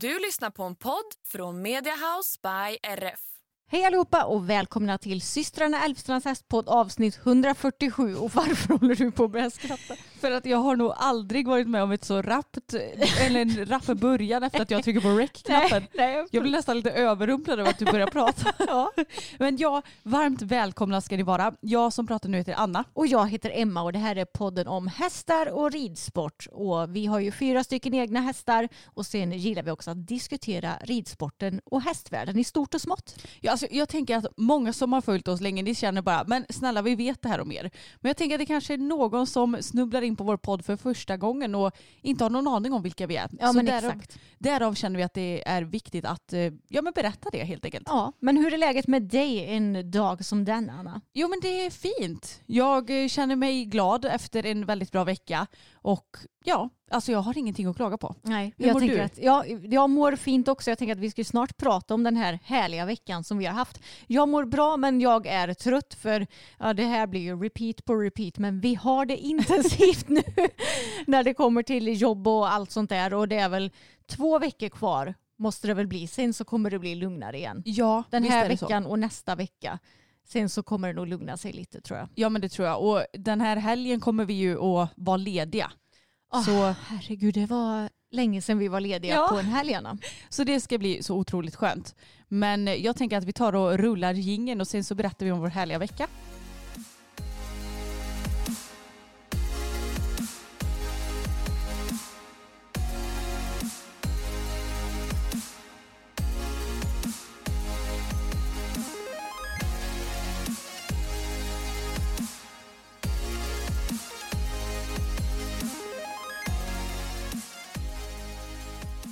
Du lyssnar på en podd från Mediahouse by RF. Hej allihopa och välkomna till systrarna Elfstrands hästpodd avsnitt 147. Och varför håller du på att börja skratta? För att jag har nog aldrig varit med om ett så rappt, eller en rapp början efter att jag trycker på rec-knappen. Jag blir nästan lite överrumplad över att du börjar prata. ja. Men ja, varmt välkomna ska ni vara. Jag som pratar nu heter Anna. Och jag heter Emma och det här är podden om hästar och ridsport. Och vi har ju fyra stycken egna hästar och sen gillar vi också att diskutera ridsporten och hästvärlden i stort och smått. Ja, alltså, jag tänker att många som har följt oss länge, ni känner bara, men snälla vi vet det här om er. Men jag tänker att det kanske är någon som snubblar in på vår podd för första gången och inte har någon aning om vilka vi är. Ja, Så men därav, exakt. därav känner vi att det är viktigt att eh, ja, men berätta det helt enkelt. Ja, men hur är läget med dig en dag som den Anna? Jo men det är fint. Jag eh, känner mig glad efter en väldigt bra vecka och ja, alltså jag har ingenting att klaga på. Nej, Hur jag mår du? att ja, jag mår fint också. Jag tänker att vi ska snart prata om den här härliga veckan som vi har haft. Jag mår bra men jag är trött för ja, det här blir ju repeat på repeat men vi har det intensivt nu när det kommer till jobb och allt sånt där och det är väl två veckor kvar måste det väl bli. Sen så kommer det bli lugnare igen. Ja, Den här är det så. veckan och nästa vecka. Sen så kommer det nog lugna sig lite tror jag. Ja men det tror jag. Och den här helgen kommer vi ju att vara lediga. Åh, Så, Herregud, det var länge sedan vi var lediga Ja. på en helg Anna. så det ska bli så otroligt skönt. Men jag tänker att vi tar och rullar gingen och sen så berättar vi om vår härliga vecka.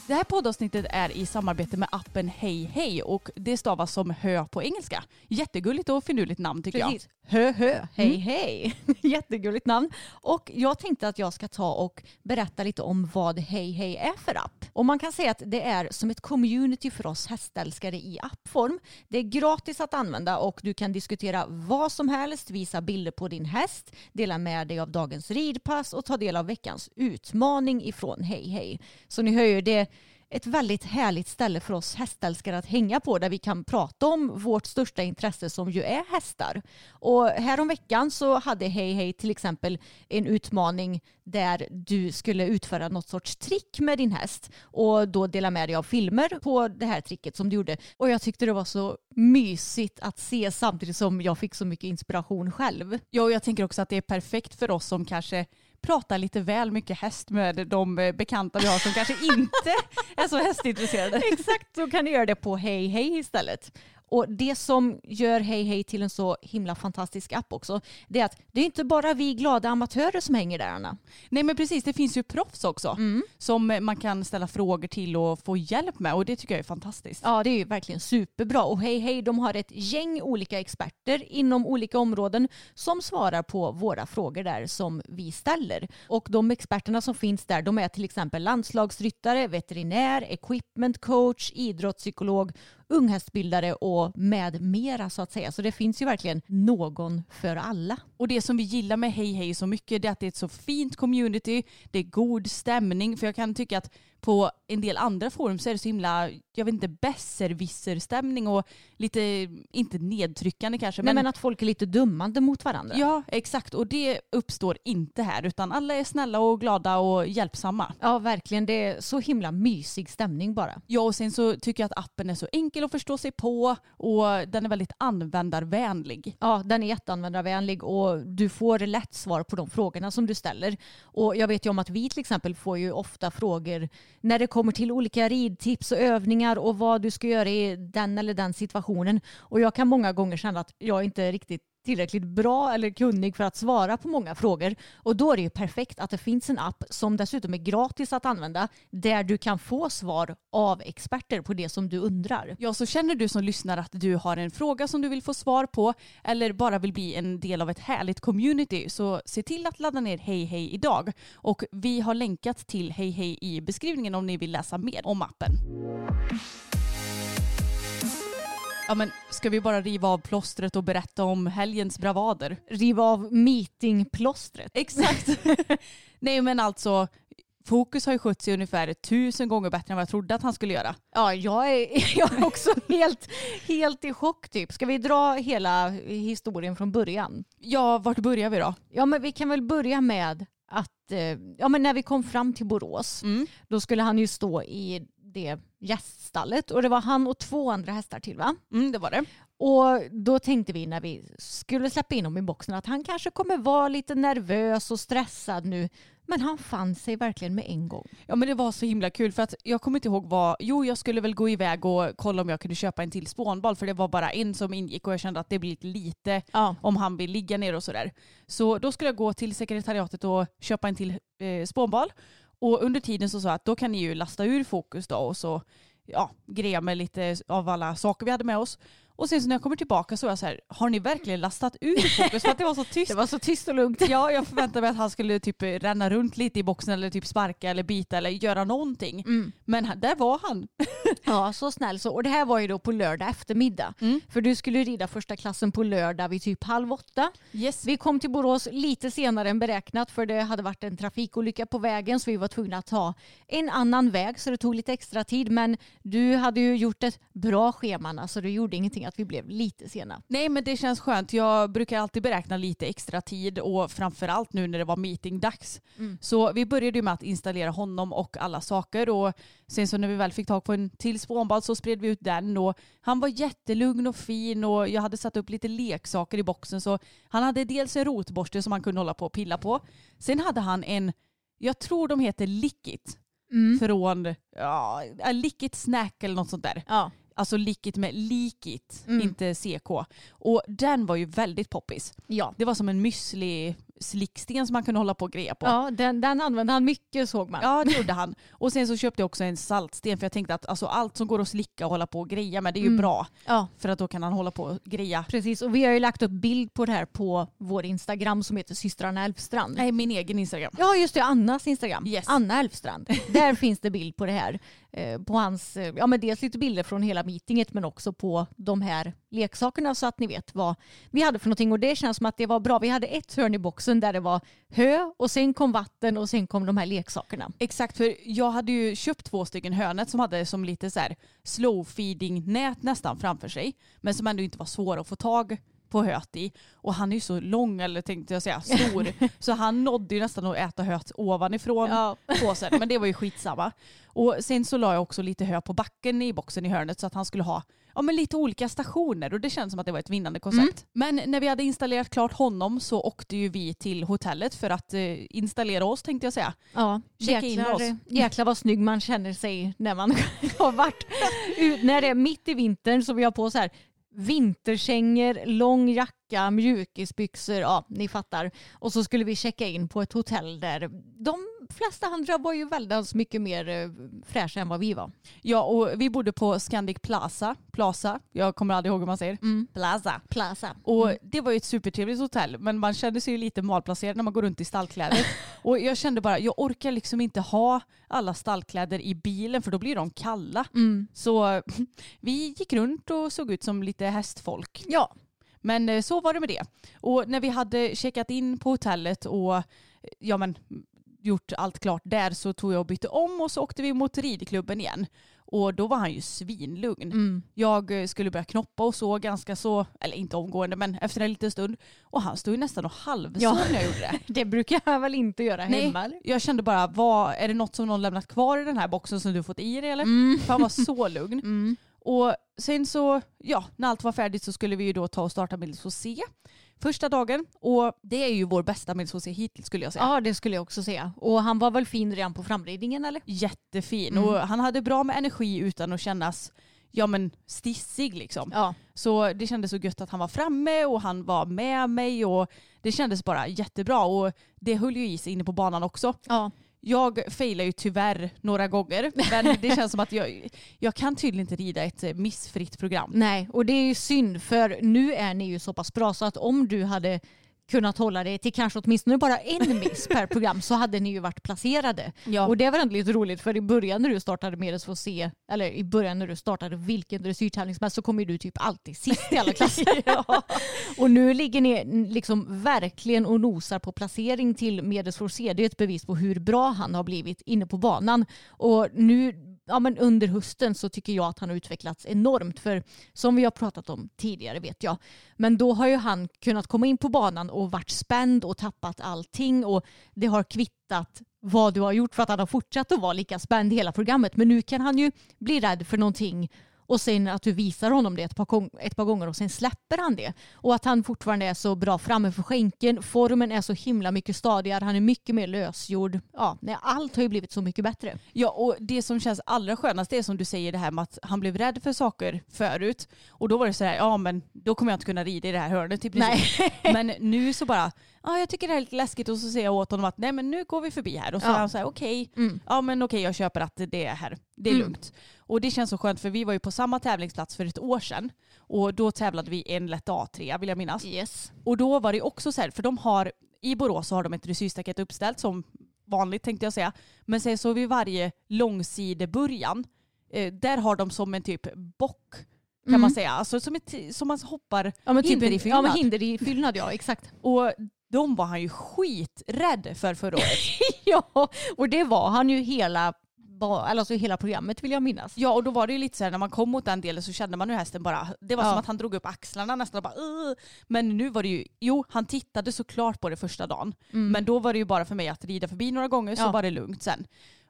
Det här poddavsnittet är i samarbete med appen Hej Hej och det stavas som hö på engelska. Jättegulligt och finurligt namn tycker Precis. Hö hö, hej Mm. hej. Jättegulligt namn. Och jag tänkte att jag ska ta och berätta lite om vad Hej hej är för app. Och man kan säga att det är som ett community för oss hästälskare i appform. Det är gratis att använda och du kan diskutera vad som helst, visa bilder på din häst, dela med dig av dagens ridpass och ta del av veckans utmaning ifrån Hej hej. Så ni hör ju det ett väldigt härligt ställe för oss hästälskare att hänga på där vi kan prata om vårt största intresse som ju är hästar. Och häromveckan så hade Hej Hej till exempel en utmaning där du skulle utföra något sorts trick med din häst och då dela med dig av filmer på det här tricket som du gjorde. Och jag tyckte det var så mysigt att se samtidigt som jag fick så mycket inspiration själv. Ja, och jag tänker också att det är perfekt för oss som kanske pratar lite väl mycket häst med de eh, bekanta vi har som kanske inte är så hästintresserade. Exakt, då kan ni göra det på Hej Hej istället. Och det som gör Hej Hej till en så himla fantastisk app också, det är att det är inte bara vi glada amatörer som hänger där Anna. Nej men precis, det finns ju proffs också som man kan ställa frågor till och få hjälp med och det tycker jag är fantastiskt. Ja, det är ju verkligen superbra. Och Hej Hej, de har ett gäng olika experter inom olika områden som svarar på våra frågor där som vi ställer. Och de experterna som finns där, de är till exempel landslagsryttare, veterinär, equipment coach, idrottspsykolog, unghästbildare och med mera så att säga. Så det finns ju verkligen någon för alla. Och det som vi gillar med Hej Hej så mycket det är att det är ett så fint community, det är god stämning för jag kan tycka att på en del andra forum så är det så himla, jag vet inte, besserwisser-stämning och lite, inte nedtryckande kanske. Nej, men, att folk är lite dömande mot varandra. Ja, exakt. Och det uppstår inte här utan alla är snälla och glada och hjälpsamma. Ja, verkligen. Det är så himla mysig stämning bara. Ja, och sen så tycker jag att appen är så enkel att förstå sig på och den är väldigt användarvänlig. Ja, den är jätteanvändarvänlig och du får lätt svar på de frågorna som du ställer. Och jag vet ju om att vi till exempel får ju ofta frågor när det kommer till olika ridtips och övningar och vad du ska göra i den eller den situationen. Och jag kan många gånger känna att jag inte riktigt tillräckligt bra eller kunnig för att svara på många frågor. Och då är det ju perfekt att det finns en app som dessutom är gratis att använda där du kan få svar av experter på det som du undrar. Ja, så känner du som lyssnar att du har en fråga som du vill få svar på eller bara vill bli en del av ett härligt community så se till att ladda ner Hej Hej idag. Och vi har länkat till Hej Hej i beskrivningen om ni vill läsa mer om appen. Ja men ska vi bara riva av plåstret och berätta om helgens bravader? Riva av meetingplåstret. Exakt. Nej men alltså Fokus har ju skött sig ungefär tusen gånger bättre än vad jag trodde att han skulle göra. Ja, jag är, jag är också helt, helt i chock typ. Ska vi dra hela historien från början? Ja, vart börjar vi då? Ja, men vi kan väl börja med att eh, ja, men när vi kom fram till Borås, Mm. då skulle han ju stå i det gäststallet och det var han och två andra hästar till va? Mm, det var det. Och då tänkte vi när vi skulle släppa in honom i boxen att han kanske kommer vara lite nervös och stressad nu. Men han fann sig verkligen med en gång. Ja men det var så himla kul för att jag kommer inte ihåg vad, jo jag skulle väl gå iväg och kolla om jag kunde köpa en till spånboll för det var bara en som ingick och jag kände att det blir lite lite Ja. om han vill ligga ner och sådär. Så då skulle jag gå till sekretariatet och köpa en till eh, spånboll och under tiden så sa jag att då kan ni ju lasta ur fokus då och så ja, greja med lite av alla saker vi hade med oss. Och sen så när jag kommer tillbaka så var jag så här, har ni verkligen lastat ur fokus? För att det var så tyst. Det var så tyst och lugnt. Ja, jag förväntade mig att han skulle typ ränna runt lite i boxen eller typ sparka eller bita eller göra någonting. Mm. Men där var han. Ja, så snäll så. Och det här var ju då på lördag eftermiddag. Mm. För du skulle rida första klassen på lördag vid typ halv åtta. Yes. Vi kom till Borås lite senare än beräknat för det hade varit en trafikolycka på vägen så vi var tvungna att ta en annan väg så det tog lite extra tid. Men du hade ju gjort ett bra schema så det gjorde ingenting att vi blev lite sena. Nej men det känns skönt. Jag brukar alltid beräkna lite extra tid och framförallt nu när det var meetingdags. Mm. Så vi började ju med att installera honom och alla saker och sen så när vi väl fick tag på en till spånbad så spred vi ut den och han var jättelugn och fin och jag hade satt upp lite leksaker i boxen så han hade dels en rotborste som han kunde hålla på och pilla på. Sen hade han en, jag tror de heter Lickit från, ja, Lickit Snack eller något sånt där. Ja. Alltså Lickit med likit, Mm. inte CK. Och den var ju väldigt poppis. Ja. Det var som en müsli slicksten som man kunde hålla på och greja på. Ja, den, den använde han mycket såg man. Ja det gjorde han. Och sen så köpte jag också en saltsten för jag tänkte att alltså, allt som går att slicka och hålla på och greja med det är ju Mm. bra. ja. För att då kan han hålla på och greja. Precis, och vi har ju lagt upp bild på det här på vår Instagram som heter systrarna Elfstrand. Nej min egen Instagram. Ja just det, Annas Instagram. Yes. Anna Elfstrand. Där finns det bild på det här. Eh, På hans, eh, ja men dels lite bilder från hela meetinget men också på de här leksakerna så att ni vet vad vi hade för någonting och det känns som att det var bra. Vi hade ett hörn i boxen där det var hö och sen kom vatten och sen kom de här leksakerna. Exakt, för jag hade ju köpt två stycken hönet som hade som lite så här slow feeding nät nästan framför sig. Men som ändå inte var svåra att få tag på höet i. Och han är ju så lång, eller tänkte jag säga stor. så han nådde ju nästan att äta höet ovanifrån Ja. påsen. Men det var ju skitsamma. Och sen så la jag också lite hö på backen i boxen i hörnet så att han skulle ha ja, men lite olika stationer och det känns som att det var ett vinnande koncept. Men när vi hade installerat klart honom så åkte ju vi till hotellet för att eh, installera oss tänkte jag säga. Ja, Checka in oss. jäklar, jäklar vad snygg man känner sig när man har varit ut, när det är mitt i vintern så vi har på så här vinterkängor, lång jacka, mjukisbyxor, ja ni fattar. Och så skulle vi checka in på ett hotell där de flesta andra var ju väldigt mycket mer eh, fräscha än vad vi var. Ja och vi bodde på Scandic Plaza, Plaza, jag kommer aldrig ihåg hur man säger. Mm. Plaza. Plaza. Och det var ju ett supertrevligt hotell men man kände sig ju lite malplacerad när man går runt i stallkläder. och jag kände bara, jag orkar liksom inte ha alla stallkläder i bilen för då blir de kalla. Mm. Så vi gick runt och såg ut som lite hästfolk. Ja. Men eh, så var det med det. Och när vi hade checkat in på hotellet och ja men gjort allt klart där så tog jag och bytte om och så åkte vi mot ridklubben igen. Och då var han ju svinlugn. Mm. Jag eh, skulle börja knoppa och så ganska så, eller inte omgående men efter en liten stund. Och han stod ju nästan och halvsov Ja. när jag gjorde det. Det brukar jag väl inte göra Nej. hemma? eller? Jag kände bara, vad, är det något som någon lämnat kvar i den här boxen som du fått i dig eller? Mm. För han var så lugn. Mm. Och sen så, ja, när allt var färdigt så skulle vi ju då ta och starta Medels C första dagen. Och det är ju vår bästa C hittills skulle jag säga. Ja det skulle jag också säga. Och han var väl fin redan på framridningen eller? Jättefin. Mm. Och han hade bra med energi utan att kännas ja, men stissig liksom. Ja. Så det kändes så gött att han var framme och han var med mig och det kändes bara jättebra. Och det höll ju i sig inne på banan också. ja. Jag failar ju tyvärr några gånger men det känns som att jag, jag kan tydligen inte rida ett eh, missfritt program. Nej, och det är ju synd för nu är ni ju så pass bra så att om du hade kunnat hålla det till kanske åtminstone bara en miss per program så hade ni ju varit placerade. Ja. Och det var ändå lite roligt för i början när du startade med att se, eller i början när du startade vilken dressyrtävling som helst så kom ju du typ alltid sist i alla klasser. Och nu ligger ni liksom verkligen och nosar på placering till Medels for C. Det är ett bevis på hur bra han har blivit inne på banan. Och nu ja, men under hösten så tycker jag att han har utvecklats enormt. För som vi har pratat om tidigare vet jag. Men då har ju han kunnat komma in på banan och varit spänd och tappat allting. Och det har kvittat vad du har gjort för att han har fortsatt att vara lika spänd hela programmet. Men nu kan han ju bli rädd för någonting och sen att du visar honom det ett par, ett par gånger och sen släpper han det. Och att han fortfarande är så bra framme för skänken. Formen är så himla mycket stadigare. Han är mycket mer lösgjord. Ja, nej, allt har ju blivit så mycket bättre. Ja och det som känns allra skönast är som du säger det här med att han blev rädd för saker förut. Och då var det så här, ja men då kommer jag inte kunna rida i det här hörnet i princip. Men nu så bara, ja jag tycker det här är lite läskigt och så säger jag åt honom att nej men nu går vi förbi här. Och så Ja. är han så här okej, Mm. ja men okej jag köper att det är här. Det är Mm. lugnt. Och det känns så skönt för vi var ju på samma tävlingsplats för ett år sedan. Och då tävlade vi en lätt A3 vill jag minnas. Yes. Och då var det också så här, för de har, i Borås så har de ett dressyrstaket uppställt som vanligt tänkte jag säga. Men sen så vid varje långsidebörjan, eh, där har de som en typ bock kan Mm. man säga. Alltså som, ett, som man hoppar Ja, men typ hinder i fyllnad. Ja, men hinder i fyllnad, ja exakt. Och de var han ju skiträdd för förra året. ja, och det var han ju hela, alltså hela programmet vill jag minnas. Ja och då var det ju lite så här när man kom mot den delen så kände man hur hästen bara, det var Ja. som att han drog upp axlarna nästan och bara "Ugh." Men nu var det ju, jo han tittade såklart på det första dagen. Mm. Men då var det ju bara för mig att rida förbi några gånger så Ja. var det lugnt sen.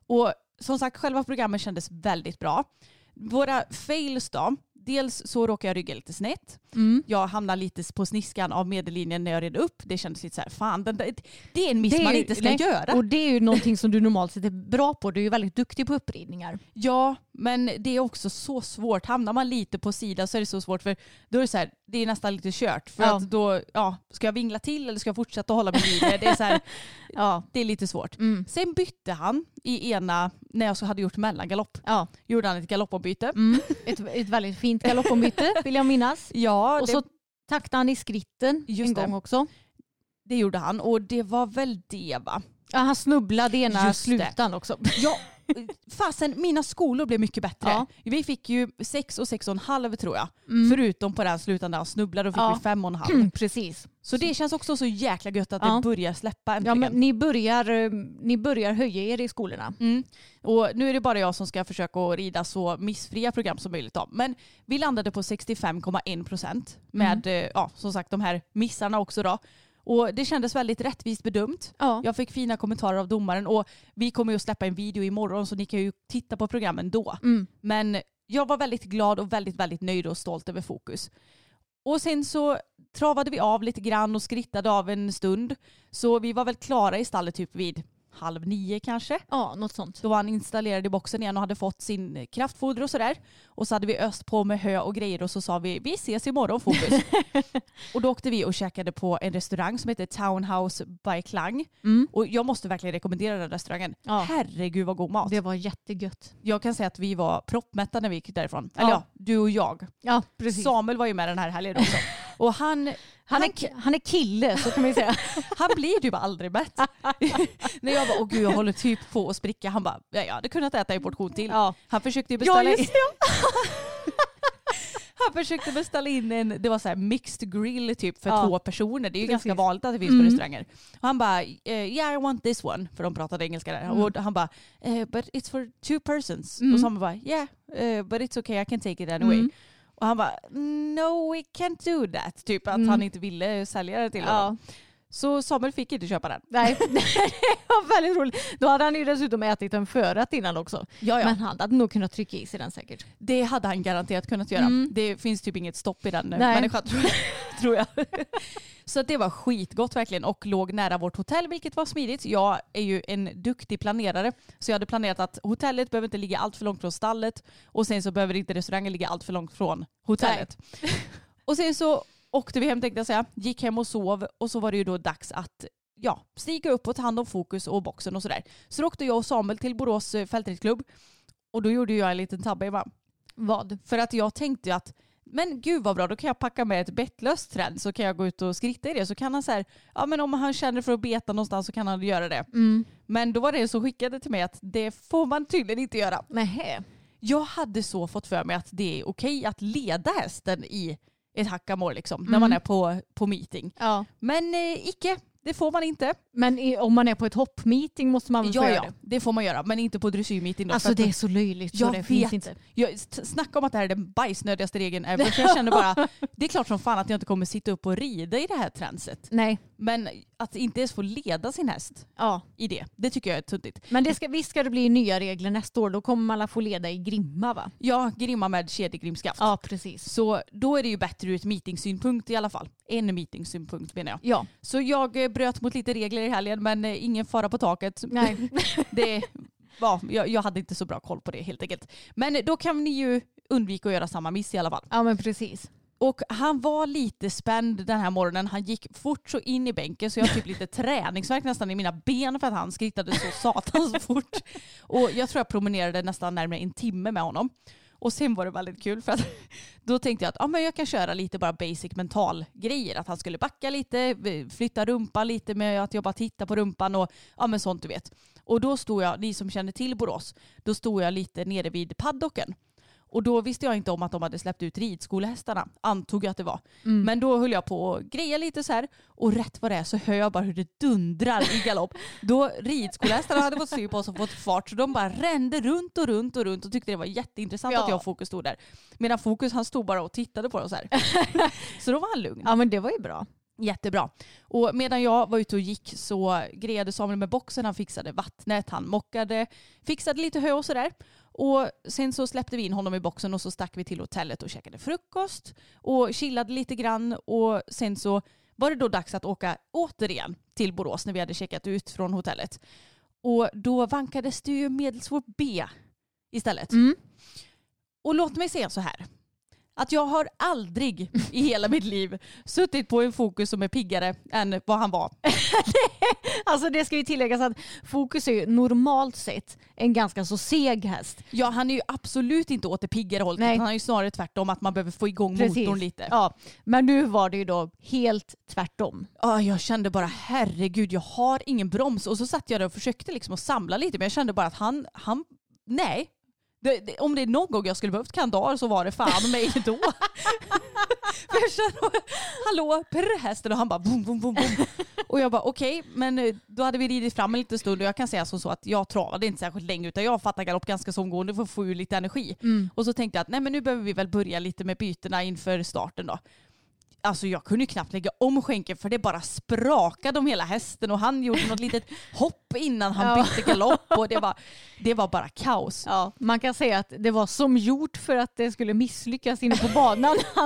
Och som sagt själva programmet kändes väldigt bra. Våra fails då, dels så råkade jag rygga lite snett. Mm. Jag hamnade lite på sniskan av medellinjen när jag red upp. Det kändes lite så här, fan där, det är en miss är man ju- inte ska nej, göra. Och det är ju någonting som du normalt sett är bra på. Du är ju väldigt duktig på uppridningar. Ja, men det är också så svårt. Hamnar man lite på sidan så är det så svårt för då är det så här, det är nästan lite kört. För Ja. att då, ja, ska jag vingla till eller ska jag fortsätta hålla min linje? Det är, så här, Ja. det är lite svårt. Mm. Sen bytte han i ena, när jag så hade gjort mellangalopp, Ja. gjorde han ett galoppombyte. Mm. Ett, ett väldigt fint galoppombyte vill jag minnas. Ja, Och det, så taktade han i skritten Just en det. gång också. det gjorde han och det var väl det va? Ja, han snubblade ena Just det. slutan också. Ja, fasen mina skolor blev mycket bättre. Ja. Vi fick ju sex och sex och en halv tror jag. Mm. Förutom på den slutan där han snubblade och fick Ja. vi fem och en halv. Precis. Så det känns också så jäkla gött att Ja. det börjar släppa Ja, äntligen. men ni, börjar, eh, ni börjar höja er i skolorna. Mm. Och nu är det bara jag som ska försöka rida så missfria program som möjligt. Då. Men vi landade på 65,1 procent med Mm. eh, ja, som sagt de här missarna också. Då. Och det kändes väldigt rättvist bedömt. Ja. Jag fick fina kommentarer av domaren och vi kommer ju att släppa en video imorgon så ni kan ju titta på programmen då. Mm. Men jag var väldigt glad och väldigt, väldigt nöjd och stolt över fokus. Och sen så travade vi av lite grann och skrittade av en stund. Så vi var väl klara i stallet typ vid halv nio kanske. ja, något sånt. Då var han installerad i boxen igen och hade fått sin kraftfoder och sådär. Och så hade vi öst på med hö och grejer och så sa vi vi ses imorgon fokus. och då åkte vi och käkade på en restaurang som heter Townhouse by Klang. Mm. Och jag måste verkligen rekommendera den restaurangen. Ja. Herregud vad god mat. Det var jättegött. Jag kan säga att vi var proppmätta när vi gick därifrån. Eller Ja. ja, du och jag. Ja, precis. Samuel var ju med den här helgen också. Och han, Han är, han är kille så kan man ju säga. han blir typ aldrig mätt. När jag bara, åh gud jag håller typ på att spricka. Han bara, ja, jag hade kunnat äta en portion till. Ja. Han försökte ju beställa Ja, just Han Han försökte beställa in en, det var så här mixed grill typ för Ja. två personer. Det är ju Precis. ganska vanligt att det finns Mm. på restauranger. Och han bara, eh, yeah I want this one. För de pratade engelska där. Mm. Och han bara, eh, but it's for two persons. Mm. Och så han bara, yeah eh, but it's okay I can take it anyway. Mm. Och han bara, no we can't do that. Typ att Mm. han inte ville sälja det till honom. Så Samuel fick inte köpa den. Nej, det var väldigt roligt. Då hade han ju dessutom ätit en förrätt innan också. Ja, ja. Men han hade nog kunnat trycka i sig den säkert. Det hade han garanterat kunnat göra. Mm. Det finns typ inget stopp i den Nej. människan tror jag. Så det var skitgott verkligen och låg nära vårt hotell vilket var smidigt. Jag är ju en duktig planerare så jag hade planerat att hotellet behöver inte ligga allt för långt från stallet och sen så behöver inte restaurangen ligga allt för långt från hotellet. och sen så åkte vi hem tänkte jag säga, gick hem och sov och så var det ju då dags att ja, stiga upp och ta hand om fokus och boxen och sådär. Så då åkte jag och Samuel till Borås eh, fältridsklubb och då gjorde jag en liten tabbe Eva. Vad? För att jag tänkte ju att men gud vad bra, då kan jag packa med ett bettlöst träd så kan jag gå ut och skritta i det. Så kan han så här, ja men om han känner för att beta någonstans så kan han göra det. Mm. Men då var det så skickade till mig att det får man tydligen inte göra. Nähä. Jag hade så fått för mig att det är okej att leda hästen i ett hackamore liksom, när Mm. man är på, på meeting. Ja. Men eh, icke, det får man inte. Men i, om man är på ett hoppmeeting måste man väl få Ja, göra ja, det? det får man göra, men inte på dressyrmeeting. då, Alltså det är så löjligt så Jag det vet. finns inte. Jag, snacka om att det här är den bajsnödigaste regeln ever. För jag känner bara, det är klart som fan att jag inte kommer sitta upp och rida i det här tränset. Nej. Men att inte ens få leda sin häst Ja. i det, det tycker jag är tuntigt. Men det ska, visst ska det bli nya regler nästa år. Då kommer alla få leda i grimma va? Ja, grimma med kedjegrimskaft. Ja precis. Så då är det ju bättre ur ett meetingsynpunkt i alla fall. En meetingsynpunkt menar jag. Ja. Så jag eh, bröt mot lite regler i helgen men eh, ingen fara på taket. Nej. det, ja, jag, hade inte så bra koll på det helt enkelt. Men då kan ni ju undvika att göra samma miss i alla fall. Ja men precis. Och han var lite spänd den här morgonen. Han gick fort så in i bänken så jag typ lite träningsvärk nästan i mina ben för att han skrittade så satans fort. Och jag tror jag promenerade nästan närmare en timme med honom. Och sen var det väldigt kul för att då tänkte jag att ah, men jag kan köra lite bara basic mental grejer. Att han skulle backa lite, flytta rumpan lite med att jag bara tittar på rumpan och ah, men sånt du vet. Och då stod jag, ni som känner till Borås, då stod jag lite nere vid paddocken. Och då visste jag inte om att de hade släppt ut ridskolehästarna, antog jag att det var. Mm. Men då höll jag på att greja lite så här och rätt vad det är så hör jag bara hur det dundrar i galopp. Då ridskolehästarna hade fått styr på oss och fått fart så de bara rände runt och runt och runt och tyckte det var jätteintressant Ja. att jag och Fokus stod där. Medan Fokus han stod bara och tittade på oss här. så då var han lugn. Ja men det var ju bra. Jättebra. Och medan jag var ute och gick så grejade Samuel med boxen, han fixade vattnet, han mockade, fixade lite hö och sådär. Och sen så släppte vi in honom i boxen och så stack vi till hotellet och käkade frukost och chillade lite grann och sen så var det då dags att åka återigen till Borås när vi hade checkat ut från hotellet. Och då vankades det ju medelsvår B istället. Mm. Och låt mig säga så här. Att jag har aldrig i hela mitt liv suttit på en fokus som är piggare än vad han var. Alltså det ska ju tilläggas att Fokus är ju normalt sett en ganska så seg häst. Ja, han är ju absolut inte åt det piggare hållet. Nej. Han är ju snarare tvärtom att man behöver få igång Precis. motorn lite. Ja. Men nu var det ju då helt tvärtom. Ja, jag kände bara herregud, jag har ingen broms. Och så satt jag där och försökte liksom att samla lite men jag kände bara att han, han nej. Det, det, om det är någon gång jag skulle behövt kandar så var det fan mig då. För jag kände, hallå, prr, hästen och han bara boom, boom, boom, boom. Och jag bara okej, men eh, då hade vi ridit fram en liten stund och jag kan säga som så att jag travade inte särskilt länge utan jag fattade galopp ganska så omgående för att få ur lite energi. Och så tänkte jag att nej men nu behöver vi väl börja lite med bytena inför starten då. Alltså jag kunde ju knappt lägga om skänken för det bara sprakade om hela hästen och han gjorde något litet hopp innan han Ja. bytte galopp och det var, det var bara kaos. Ja, man kan säga att det var som gjort för att det skulle misslyckas inne på banan.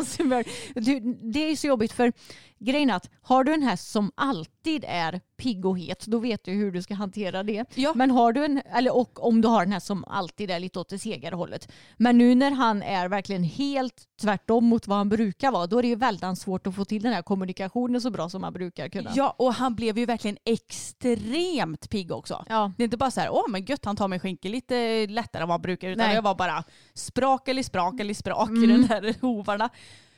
Det är så jobbigt för grejen är att har du en häst som alltid är pigg och het då vet du hur du ska hantera det. Ja. Men har du en, eller och om du har en häst som alltid är lite åt det segare hållet. Men nu när han är verkligen helt tvärtom mot vad han brukar vara då är det ju väldigt svårt att få till den här kommunikationen så bra som man brukar kunna. Ja och han blev ju verkligen extremt pigg också. Ja. Det är inte bara så här, åh men gött han tar min skänke lite lättare än vad han brukar utan Nej. det var bara sprak eller sprak eller sprak i Mm. den där hovarna.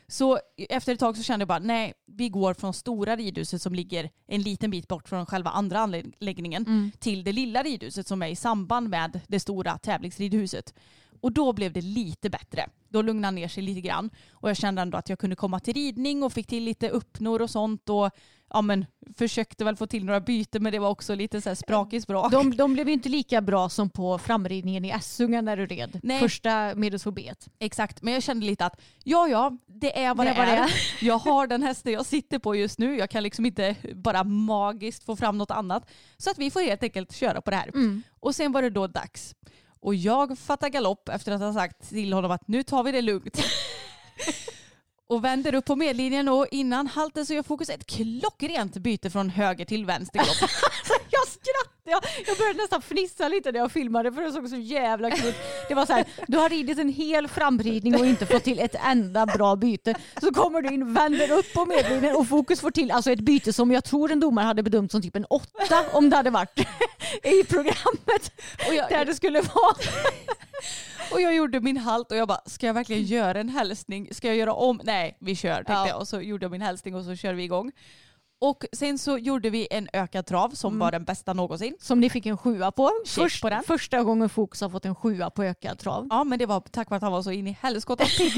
Så efter ett tag så kände jag bara nej, vi går från stora ridhuset som ligger en liten bit bort från själva andra anläggningen Mm. till det lilla ridhuset som är i samband med det stora tävlingsridhuset. Och då blev det lite bättre. Då lugnade han ner sig lite grann. Och jag kände ändå att jag kunde komma till ridning och fick till lite uppnor och sånt. Och ja, men, försökte väl få till några byten men det var också lite så här sprak i sprak. De, de blev ju inte lika bra som på framridningen i Essunga när du red. Nej. Första medelsfobet. Exakt, men jag kände lite att ja, ja, det är vad det, det är. är. Jag har den hästen jag sitter på just nu. Jag kan liksom inte bara magiskt få fram något annat. Så att vi får helt enkelt köra på det här. Mm. Och sen var det då dags. Och jag fattar galopp efter att ha sagt till honom att nu tar vi det lugnt. och vänder upp på medlinjen och innan halten så gör Fokus ett klockrent byte från höger till vänster jag skrattade, jag, började nästan fnissa lite när jag filmade för det såg så jävla kul ut. Det var så här, du har ridit en hel framridning och inte fått till ett enda bra byte. Så kommer du in, vänder upp på medlinjen och Fokus får till alltså ett byte som jag tror en domare hade bedömt som typ en åtta om det hade varit i programmet. Jag, där det skulle vara. Och jag gjorde min halt och jag bara, ska jag verkligen göra en hälsning? Ska jag göra om? Nej, vi kör tänkte ja. jag. Och så gjorde jag min hälsning och så körde vi igång. Och sen så gjorde vi en ökad trav som mm. var den bästa någonsin. Som ni fick en sjua på. Först, på den. Första gången Fokus har fått en sjua på ökad trav. Ja men det var tack vare att han var så in i helskotta pigg.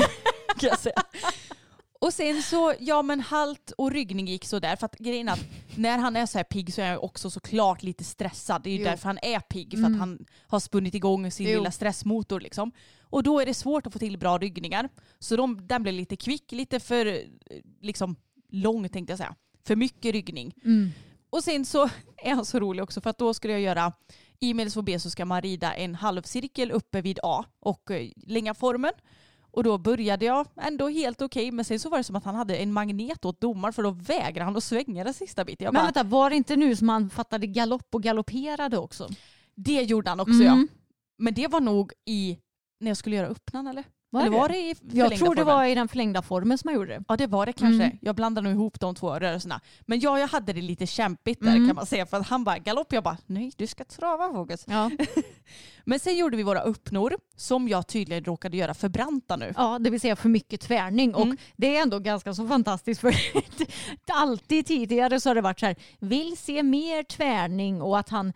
Och sen så, ja men halt och ryggning gick så där. För att grejen att när han är så här pigg så är han också såklart lite stressad. Det är ju jo. därför han är pigg. För mm. att han har spunnit igång sin jo. lilla stressmotor liksom. Och då är det svårt att få till bra ryggningar. Så de, den blir lite kvick, lite för liksom lång tänkte jag säga. För mycket ryggning. Mm. Och sen så är han så rolig också för att då skulle jag göra i medelsvår B så ska man rida en halvcirkel uppe vid A och eh, länga formen. Och då började jag ändå helt okej okay, men sen så var det som att han hade en magnet åt domaren för då vägrade han att svänga den sista biten. Jag men bara, vänta, var det inte nu som han fattade galopp och galopperade också? Det gjorde han också mm. ja. Men det var nog i när jag skulle göra öppnan eller? Var Eller var det i Jag tror formen? det var i den förlängda formen som jag gjorde det. Ja det var det kanske. Mm. Jag blandade nog ihop de två rörelserna. Men ja, jag hade det lite kämpigt där mm. kan man säga. För att han bara galopp, jag bara nej du ska trava fokus. Ja. Men sen gjorde vi våra öppnor som jag tydligen råkade göra för branta nu. Ja, det vill säga för mycket tvärning. Mm. Och det är ändå ganska så fantastiskt för alltid tidigare så har det varit så här, vill se mer tvärning och att han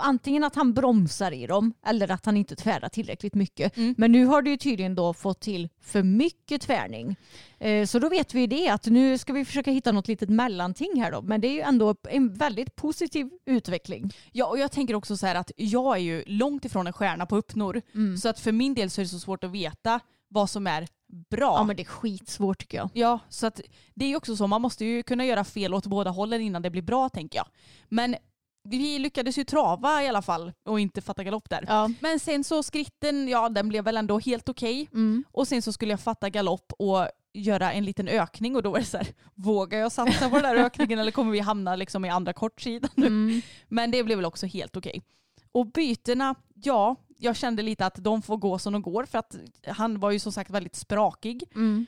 antingen att han bromsar i dem eller att han inte tvärdar tillräckligt mycket. Mm. Men nu har det ju tydligen då fått till för mycket tvärning. Eh, så då vet vi det att nu ska vi försöka hitta något litet mellanting här då. Men det är ju ändå en väldigt positiv utveckling. Ja och jag tänker också så här att jag är ju långt ifrån en stjärna på uppnor. Mm. Så att för min del så är det så svårt att veta vad som är bra. Ja men det är skitsvårt tycker jag. Ja så att det är ju också så man måste ju kunna göra fel åt båda hållen innan det blir bra tänker jag. Men vi lyckades ju trava i alla fall och inte fatta galopp där. Ja. Men sen så skritten, ja den blev väl ändå helt okej. Okay. Mm. Och sen så skulle jag fatta galopp och göra en liten ökning och då var det så här, vågar jag satsa på den där ökningen eller kommer vi hamna liksom i andra kortsidan nu? Mm. Men det blev väl också helt okej. Okay. Och bytena, ja, jag kände lite att de får gå som de går för att han var ju som sagt väldigt sprakig. Mm.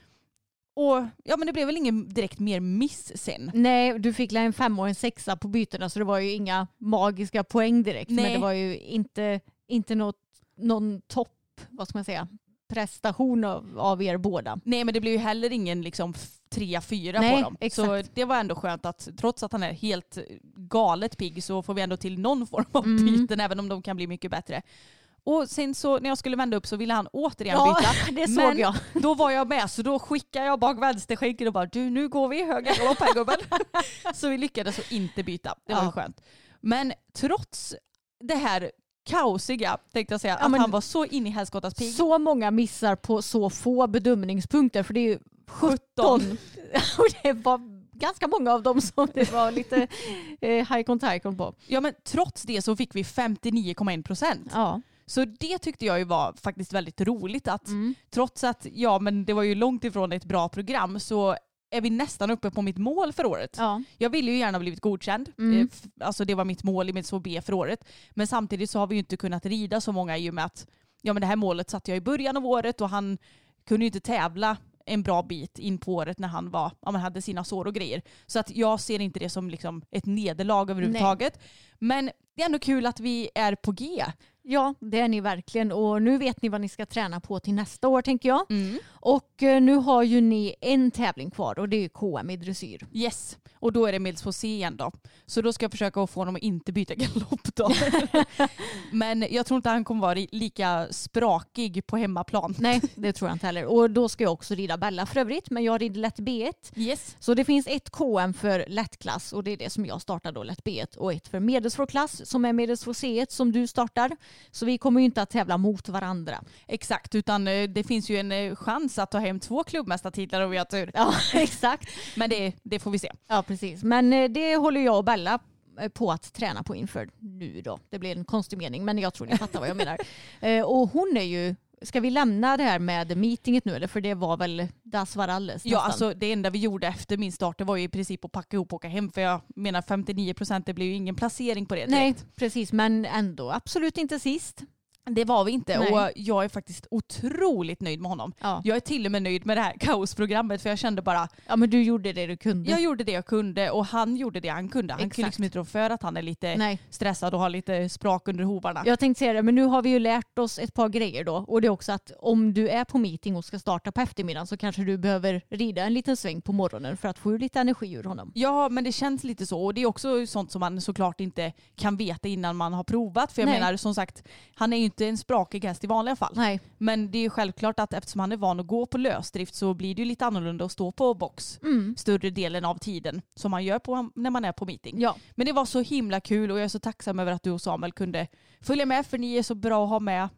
Och ja men det blev väl ingen direkt mer miss sen. Nej, du fick en femma och en sexa på bytena så det var ju inga magiska poäng direkt. Nej. Men det var ju inte, inte något, någon topp, vad ska man säga, prestation av, av er båda. Nej men det blev ju heller ingen liksom trea, fyra på dem. Exakt. Så det var ändå skönt att trots att han är helt galet pigg så får vi ändå till någon form av mm. byten även om de kan bli mycket bättre. Och sen så när jag skulle vända upp så ville han återigen ja, byta. det såg men jag. då var jag med så då skickade jag bak vänsterskänken och bara du nu går vi höger galopp här gubben. så vi lyckades så inte byta. Det var ja. skönt. Men trots det här kaosiga tänkte jag säga, ja, att han var så in i helskottas pigg. Så många missar på så få bedömningspunkter för det är ju 17. 17. och det var ganska många av dem som det var lite eh, high contact på. Ja men trots det så fick vi 59,1 procent. Ja. Så det tyckte jag ju var faktiskt väldigt roligt att mm. trots att ja men det var ju långt ifrån ett bra program så är vi nästan uppe på mitt mål för året. Ja. Jag ville ju gärna blivit godkänd. Mm. Eh, alltså det var mitt mål i mitt B för året. Men samtidigt så har vi ju inte kunnat rida så många i och med att ja, men det här målet satte jag i början av året och han kunde ju inte tävla en bra bit in på året när han var, ja, man hade sina sår och grejer. Så att jag ser inte det som liksom ett nederlag överhuvudtaget. Nej. Men det är ändå kul att vi är på G. Ja, det är ni verkligen. Och nu vet ni vad ni ska träna på till nästa år tänker jag. Mm. Och eh, nu har ju ni en tävling kvar och det är KM i dressyr. Yes, och då är det Mills på igen då. Så då ska jag försöka få honom att inte byta galopp då. Men jag tror inte han kommer vara lika sprakig på hemmaplan. Nej, det tror jag inte heller. Och då ska jag också rida Bella för övrigt, men jag rider lätt B1. Yes. Så det finns ett KM för lättklass och det är det som jag startar då, lätt B1 och ett för medelsvår klass som är medelsvår C1 som du startar. Så vi kommer ju inte att tävla mot varandra. Exakt, utan eh, det finns ju en eh, chans att ta hem två klubbmästartitlar om vi har tur. Ja, exakt. Men det, det får vi se. Ja, precis. Men eh, det håller jag och Bella på att träna på inför nu då. Det blir en konstig mening men jag tror ni fattar vad jag menar. Och hon är ju, ska vi lämna det här med meetinget nu eller? För det var väl das var alles Ja, nästan. alltså det enda vi gjorde efter min start det var ju i princip att packa ihop och åka hem. För jag menar 59 procent, det blir ju ingen placering på det Nej, direkt. precis. Men ändå absolut inte sist. Det var vi inte Nej. och jag är faktiskt otroligt nöjd med honom. Ja. Jag är till och med nöjd med det här kaosprogrammet för jag kände bara, ja, men du gjorde det du kunde. jag gjorde det jag kunde och han gjorde det han kunde. Han kan Exakt. liksom inte rå för att han är lite Nej. stressad och har lite sprak under hovarna. Jag tänkte säga det, men nu har vi ju lärt oss ett par grejer då. Och det är också att om du är på meeting och ska starta på eftermiddagen så kanske du behöver rida en liten sväng på morgonen för att få lite energi ur honom. Ja men det känns lite så och det är också sånt som man såklart inte kan veta innan man har provat. För jag Nej. menar som sagt, han är ju inte en sprakig häst i vanliga fall. Nej. Men det är självklart att eftersom han är van att gå på lösdrift så blir det ju lite annorlunda att stå på box Mm. större delen av tiden som man gör på, när man är på meeting. Ja. Men det var så himla kul och jag är så tacksam över att du och Samuel kunde följa med för ni är så bra att ha med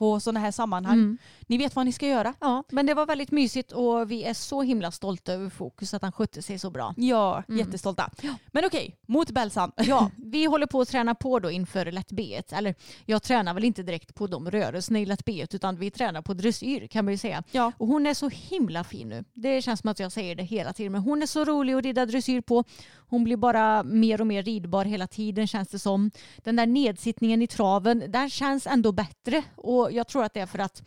på sådana här sammanhang. Mm. Ni vet vad ni ska göra. Ja, men det var väldigt mysigt och vi är så himla stolta över Fokus att han skötte sig så bra. Ja, Mm. jättestolta. Men okej, mot Belsan. Ja, vi håller på att träna på då inför lätt B1. Eller jag tränar väl inte direkt på de rörelserna i lätt B1 utan vi tränar på dressyr kan man ju säga. Ja. Och hon är så himla fin nu. Det känns som att jag säger det hela tiden men hon är så rolig att rida dressyr på. Hon blir bara mer och mer ridbar hela tiden känns det som. Den där nedsittningen i traven, den känns ändå bättre och jag tror att det är för att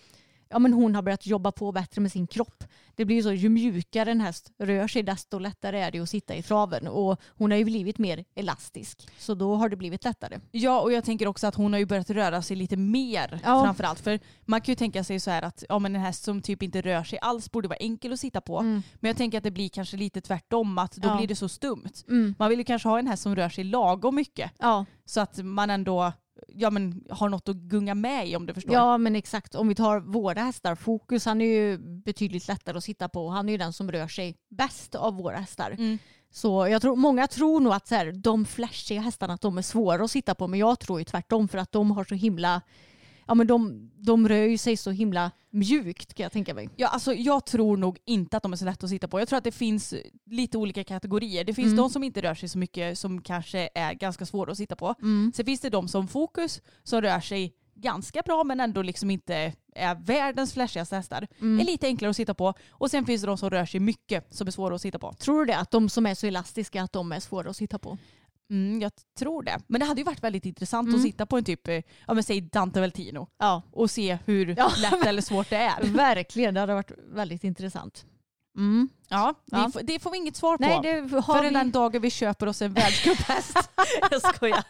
ja, men hon har börjat jobba på bättre med sin kropp. Det blir ju så, ju mjukare en häst rör sig desto lättare är det att sitta i traven och hon har ju blivit mer elastisk. Så då har det blivit lättare. Ja och jag tänker också att hon har ju börjat röra sig lite mer Ja. framförallt. För man kan ju tänka sig så här att ja, men en häst som typ inte rör sig alls borde vara enkel att sitta på. Men jag tänker att det blir kanske lite tvärtom att då Mm. Ja. blir det så stumt. Mm. Man vill ju kanske ha en häst som rör sig lagom mycket Ja. så att man ändå ja, men, har något att gunga med i om du förstår. ja, men exakt. Om vi tar våra hästar, Fokus han är ju betydligt lättare att sitta på. Han är ju den som rör sig bäst av våra hästar. Mm. Så jag tror, många tror nog att så här, de flashiga hästarna att de är svåra att sitta på men jag tror ju tvärtom för att de har så himla Ja men de, de rör ju sig så himla mjukt kan jag tänka mig. Ja, alltså, jag tror nog inte att de är så lätta att sitta på. Jag tror att det finns lite olika kategorier. Det finns Mm. de som inte rör sig så mycket som kanske är ganska svåra att sitta på. Sen finns det de som Fokus som rör sig ganska bra men ändå liksom inte är världens flashigaste hästar. Mm. Är lite enklare att sitta på. Och sen finns det de som rör sig mycket som är svåra att sitta på. Tror du det? Att de som är så elastiska att de är svåra att sitta på? Mm, jag tror det. Men det hade ju varit väldigt intressant Mm. att sitta på en typ, eh, ja men säg Dante Veltino Ja, och se hur Ja. lätt eller svårt det är. verkligen. Det hade varit väldigt intressant. Mm. Ja, Ja. Får, det får vi inget svar på. Nej, det har Förrän vi... den dagen vi köper oss en världscuphäst. jag skojar.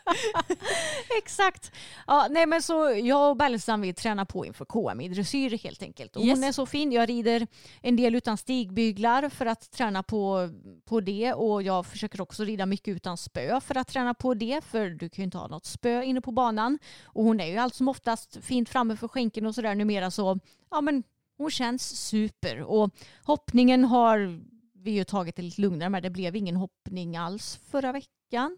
Exakt. Ja, nej, men så jag och Belsan vi tränar på inför KM i dressyr helt enkelt. Och Hon Yes. är så fin. Jag rider en del utan stigbyglar för att träna på, på det och jag försöker också rida mycket utan spö för att träna på det för du kan ju inte ha något spö inne på banan. Och hon är ju allt som oftast fint framme för skänken och sådär numera så ja men hon känns super och hoppningen har vi ju tagit det lite lugnare med. Det blev ingen hoppning alls förra veckan.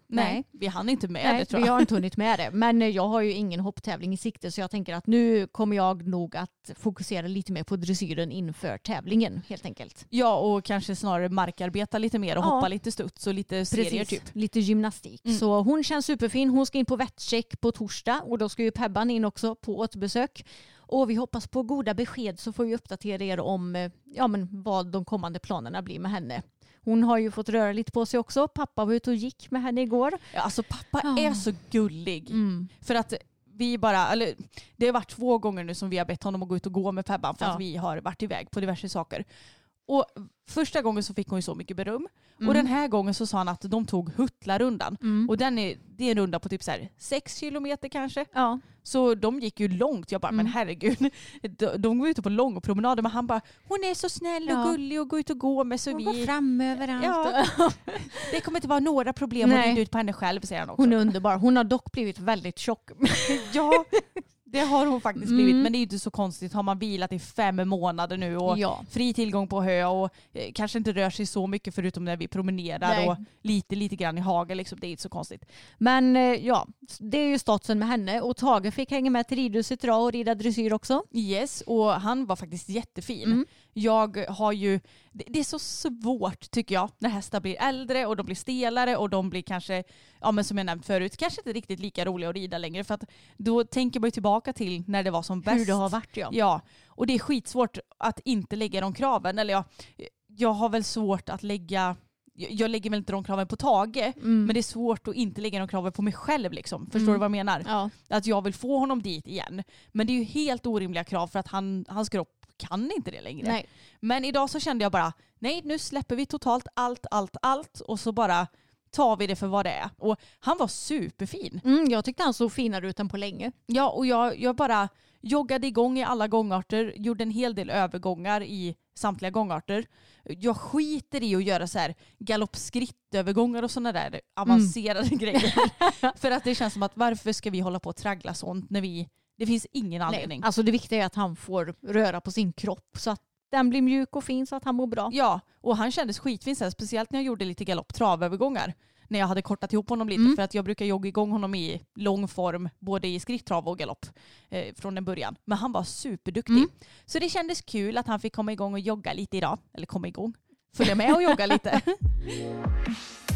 Nej, vi hann inte med Nej, det tror vi jag. har inte hunnit med det. Men eh, jag har ju ingen hopptävling i sikte så jag tänker att nu kommer jag nog att fokusera lite mer på dressyren inför tävlingen helt enkelt. Ja, och kanske snarare markarbeta lite mer och Ja. hoppa lite studs och lite serier typ. Lite gymnastik. Mm. Så hon känns superfin. Hon ska in på vettcheck på torsdag och då ska ju Pebban in också på återbesök. Och vi hoppas på goda besked så får vi uppdatera er om eh, ja, men vad de kommande planerna blir med henne. Hon har ju fått röra lite på sig också. Pappa var ute och gick med henne igår. Ja, alltså pappa Ja. är så gullig. Mm. För att vi bara, eller det har varit två gånger nu som vi har bett honom att gå ut och gå med Pebban för Ja. att vi har varit iväg på diverse saker. Och första gången så fick hon ju så mycket beröm. Mm. Och den här gången så sa han att de tog Huttlarundan. Mm. Och den är, det är en runda på typ så här 6 kilometer kanske. Ja. Så de gick ju långt. Jag bara, men Mm. herregud. De, de var ute på långa promenader men han bara, hon är så snäll och Ja. gullig och går ut och går med så Hon går vi... fram överallt. Ja. Det kommer inte vara några problem Nej. rida ut på henne själv säger han också. Hon är underbar. Hon har dock blivit väldigt tjock. Ja, det har hon faktiskt blivit. Mm. Men det är ju inte så konstigt. Har man vilat i fem månader nu och ja. fri tillgång på hö och eh, kanske inte rör sig så mycket förutom när vi promenerar Nej. och lite, lite grann i hagen. Liksom. Det är inte så konstigt. Men eh, ja, det är ju statusen med henne och Tage fick hänga med till ridhuset idag och rida dressyr också. Yes, och han var faktiskt jättefin. Mm. Jag har ju, det, det är så svårt tycker jag när hästar blir äldre och de blir stelare och de blir kanske, ja men som jag nämnt förut, kanske inte riktigt lika roliga att rida längre för att då tänker man ju tillbaka till när det var som bäst. Hur det har varit ja. Ja, och det är skitsvårt att inte lägga de kraven. Eller ja, jag har väl svårt att lägga, jag jag lägger väl inte de kraven på Tage, Mm. men det är svårt att inte lägga de kraven på mig själv. Liksom. Förstår Mm. du vad jag menar? ja. Att jag vill få honom dit igen. Men det är ju helt orimliga krav för att han, hans kropp kan inte det längre. Nej. Men idag så kände jag bara, nej nu släpper vi totalt allt, allt, allt och så bara tar vi det för vad det är. Och han var superfin. Mm, jag tyckte han såg finare ut än på länge. Ja, och jag, jag bara joggade igång i alla gångarter, gjorde en hel del övergångar i samtliga gångarter. Jag skiter i att göra så här galoppskrittövergångar och sådana där avancerade grejer. För att det känns som att varför ska vi hålla på och traggla sånt när vi, det finns ingen anledning. Nej. Alltså det viktiga är att han får röra på sin kropp så att den blir mjuk och fin så att han mår bra. Ja, och han kändes skitfin sen, speciellt när jag gjorde lite galopptravövergångar. När jag hade kortat ihop honom lite Mm. för att jag brukar jogga igång honom i lång form både i skritttrav och galopp eh, från en början. Men han var superduktig. Mm. Så det kändes kul att han fick komma igång och jogga lite idag. Eller komma igång, följa med och jogga lite.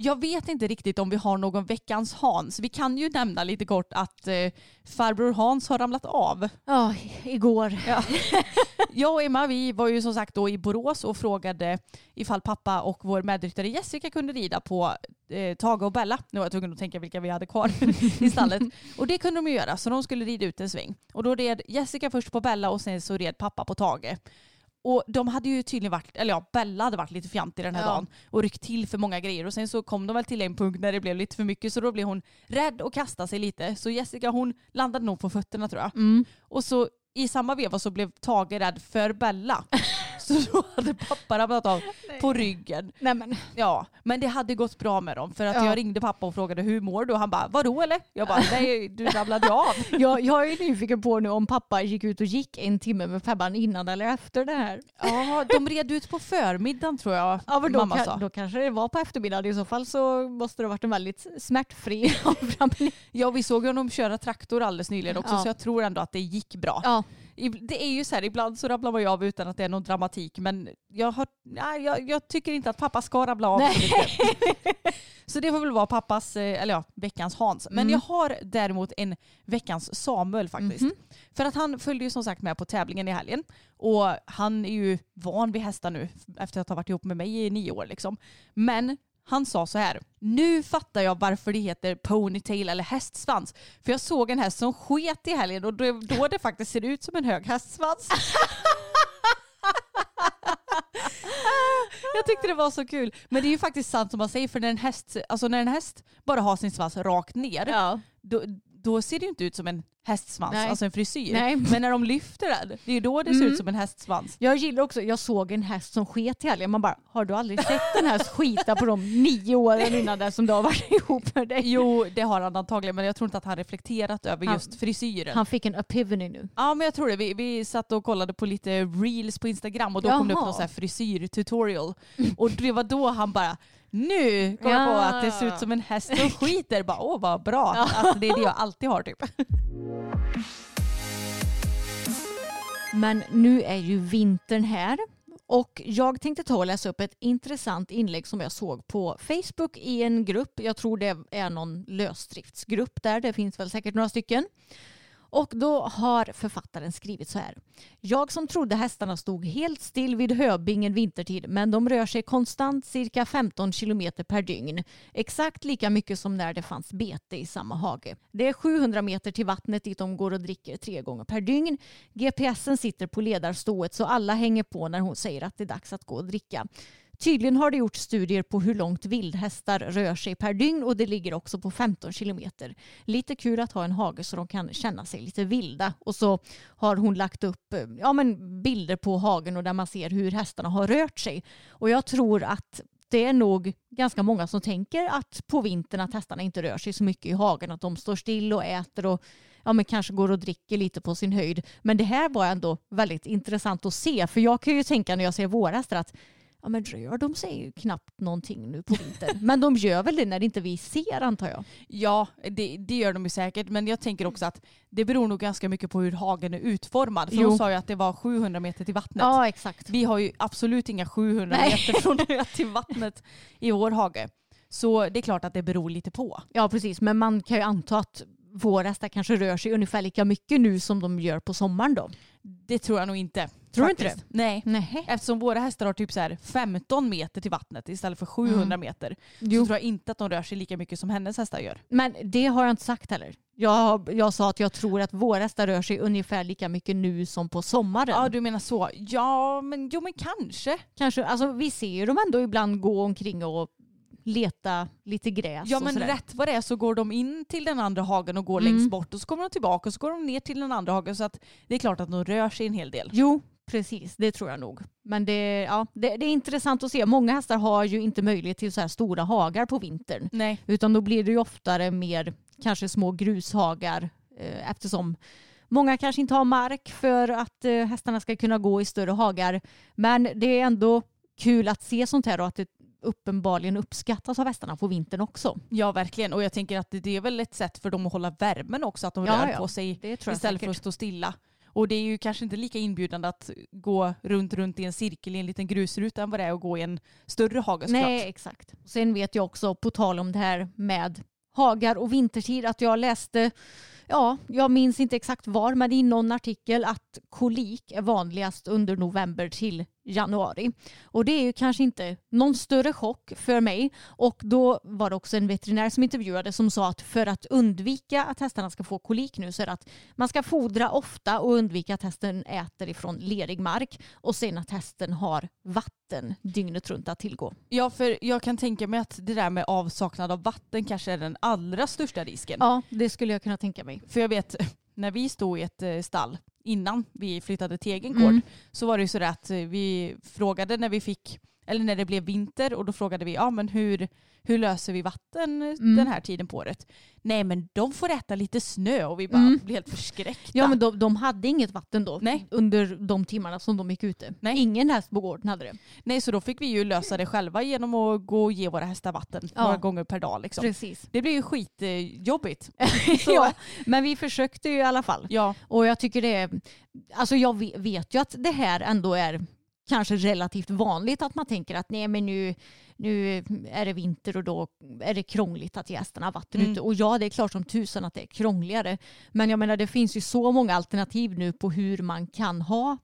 Jag vet inte riktigt om vi har någon veckans Hans. Vi kan ju nämna lite kort att eh, farbror Hans har ramlat av. Ja, igår. Ja. Jag och Emma vi var ju som sagt då i Borås och frågade ifall pappa och vår medryttare Jessica kunde rida på eh, Tage och Bella. Nu var jag tvungen att tänka vilka vi hade kvar i stallet. Och det kunde de ju göra så de skulle rida ut en sväng. Och då red Jessica först på Bella och sen så red pappa på Tage. Och de hade ju tydligen varit, eller ja, Bella hade varit lite fjantig den här Ja. dagen och ryckt till för många grejer. Och sen så kom de väl till en punkt när det blev lite för mycket så då blev hon rädd och kastade sig lite. Så Jessica hon landade nog på fötterna tror jag. Mm. Och så i samma veva så blev Tage rädd för Bella. Så då hade pappa ramlat av på ryggen. Nej men. Ja, men det hade gått bra med dem. För att Ja. jag ringde pappa och frågade hur mår du? Och han bara, vadå eller? Jag bara, nej du ramlade av. Jag, jag är nyfiken på nu om pappa gick ut och gick en timme med Pebban innan eller efter det här. Ja, de red ut på förmiddagen tror jag Ja, men då, mamma sa. då kanske det var på eftermiddagen. I så fall så måste det ha varit en väldigt smärtfri avramling. Ja, vi såg honom köra traktor alldeles nyligen också Ja. så jag tror ändå att det gick bra. Ja. Det är ju så här, ibland så ramlar man ju av utan att det är någon dramatik men jag, har, nej, jag, jag tycker inte att pappa ska ramla av. Så det får väl vara pappas, eh, eller ja, veckans Hans. Men Mm. jag har däremot en veckans Samuel faktiskt. Mhm. För att han följde ju som sagt med på tävlingen i helgen. Och han är ju van vid hästar nu efter att ha varit ihop med mig i nio år liksom. Men Han sa så här. Nu fattar jag varför det heter ponytail eller hästsvans. För jag såg en häst som sket i helgen och då, då det faktiskt ser ut som en hög hästsvans. Jag tyckte det var så kul. Men det är ju faktiskt sant som man säger för när en häst, alltså när en häst bara har sin svans rakt ner Ja. då, då ser det ju inte ut som en hästsvans, Nej. alltså en frisyr. Nej. Men när de lyfter den, det är ju då det ser Mm. ut som en hästsvans. Jag gillar också, jag såg en häst som sket i helgen. Man bara, har du aldrig sett en häst skita på de nio åren innan det som du har varit ihop med dig? Jo, det har han antagligen, men jag tror inte att han reflekterat över Han- just frisyren. Han fick en epiphany nu. Ja men jag tror det. Vi, vi satt och kollade på lite reels på Instagram och då kom det upp Jaha. någon sån här frisyr-tutorial. Och det var då han bara nu kom jag på Ja. att det ser ut som en häst som skiter. Bara, Åh vad bra. Alltså, det är det jag alltid har typ. Men nu är ju vintern här och jag tänkte ta och läsa upp ett intressant inlägg som jag såg på Facebook i en grupp. Jag tror det är någon lösdriftsgrupp där. Det finns väl säkert några stycken. Och då har författaren skrivit så här. Jag som trodde hästarna stod helt still vid Höbingen vintertid men de rör sig konstant cirka 15 kilometer per dygn. Exakt lika mycket som när det fanns bete i samma hage. Det är 700 meter till vattnet dit de går och dricker tre gånger per dygn. GPSen sitter på ledarstået så alla hänger på när hon säger att det är dags att gå och dricka. Tydligen har det gjorts studier på hur långt vildhästar rör sig per dygn och det ligger också på 15 kilometer. Lite kul att ha en hage så de kan känna sig lite vilda. Och så har hon lagt upp eh, ja, men bilder på hagen och där man ser hur hästarna har rört sig. Och jag tror att det är nog ganska många som tänker att på vintern att hästarna inte rör sig så mycket i hagen, att de står still och äter och ja, men kanske går och dricker lite på sin höjd. Men det här var ändå väldigt intressant att se, för jag kan ju tänka när jag ser våra hästar att ja, men rör de sig ju knappt någonting nu på vintern. men de gör väl det när inte vi ser antar jag. Ja, det, det gör de ju säkert. Men jag tänker också att det beror nog ganska mycket på hur hagen är utformad. För Jo. hon sa ju att det var 700 meter till vattnet. Ja exakt. Vi har ju absolut inga 700 Nej. meter från ö till vattnet i vår hage. Så det är klart att det beror lite på. Ja precis, men man kan ju anta att våra hästar kanske rör sig ungefär lika mycket nu som de gör på sommaren då. Det tror jag nog inte. Tror du inte faktiskt. Nej. Nej. Eftersom våra hästar har typ så här 15 meter till vattnet istället för 700 meter så Jo. tror jag inte att de rör sig lika mycket som hennes hästar gör. Men det har jag inte sagt heller. Jag, jag sa att jag tror att våra hästar rör sig ungefär lika mycket nu som på sommaren. Ja du menar så. Ja men, jo, men kanske. Kanske, alltså, vi ser ju dem ändå ibland gå omkring och leta lite gräs Ja men sådär. rätt vad det är så går de in till den andra hagen och går Mm. längst bort och så kommer de tillbaka och så går de ner till den andra hagen så att det är klart att de rör sig en hel del. Jo, precis. Det tror jag nog. Men det, ja, det, det är intressant att se. Många hästar har ju inte möjlighet till så här stora hagar på vintern. Nej. Utan då blir det ju oftare mer kanske små grushagar eh, eftersom många kanske inte har mark för att eh, hästarna ska kunna gå i större hagar. Men det är ändå kul att se sånt här och att det uppenbarligen uppskattas av hästarna på vintern också. Ja verkligen och jag tänker att det är väl ett sätt för dem att hålla värmen också att de Ja, rör ja. på sig istället för säkert. att stå stilla. Och det är ju kanske inte lika inbjudande att gå runt, runt i en cirkel i en liten grusruta än vad det är att gå i en större hage såklart. Nej, exakt. Sen vet jag också, på tal om det här med hagar och vintertid, att jag läste, ja, jag minns inte exakt var, men i någon artikel att kolik är vanligast under november till januari. Och det är ju kanske inte någon större chock för mig. Och då var det också en veterinär som intervjuade som sa att för att undvika att hästarna ska få kolik nu så är det att man ska fodra ofta och undvika att hästen äter ifrån lerig mark och sen att hästen har vatten dygnet runt att tillgå. Ja för jag kan tänka mig att det där med avsaknad av vatten kanske är den allra största risken. Ja, det skulle jag kunna tänka mig. För jag vet när vi stod i ett eh, stall innan vi flyttade till egen gård Mm. så var det ju så att eh, vi frågade när vi fick eller när det blev vinter och då frågade vi ja men hur, hur löser vi vatten Mm. den här tiden på året? Nej men de får äta lite snö och vi bara Mm. blev helt förskräckta. Ja, men de, de hade inget vatten då Nej. under de timmarna som de gick ute. Nej. Ingen häst på gården hade det. Nej så då fick vi ju lösa det själva genom att gå och ge våra hästar vatten Ja. några gånger per dag. Liksom. Precis. Det blev ju skitjobbigt. Ja, men vi försökte ju i alla fall. Ja, Och jag tycker det är, alltså jag ve- vet ju att det här ändå är kanske relativt vanligt att man tänker att nej men nu, nu är det vinter och då är det krångligt att ge hästarna vatten Mm. ute. Och ja, det är klart som tusan att det är krångligare. Men jag menar det finns ju så många alternativ nu på hur man kan ha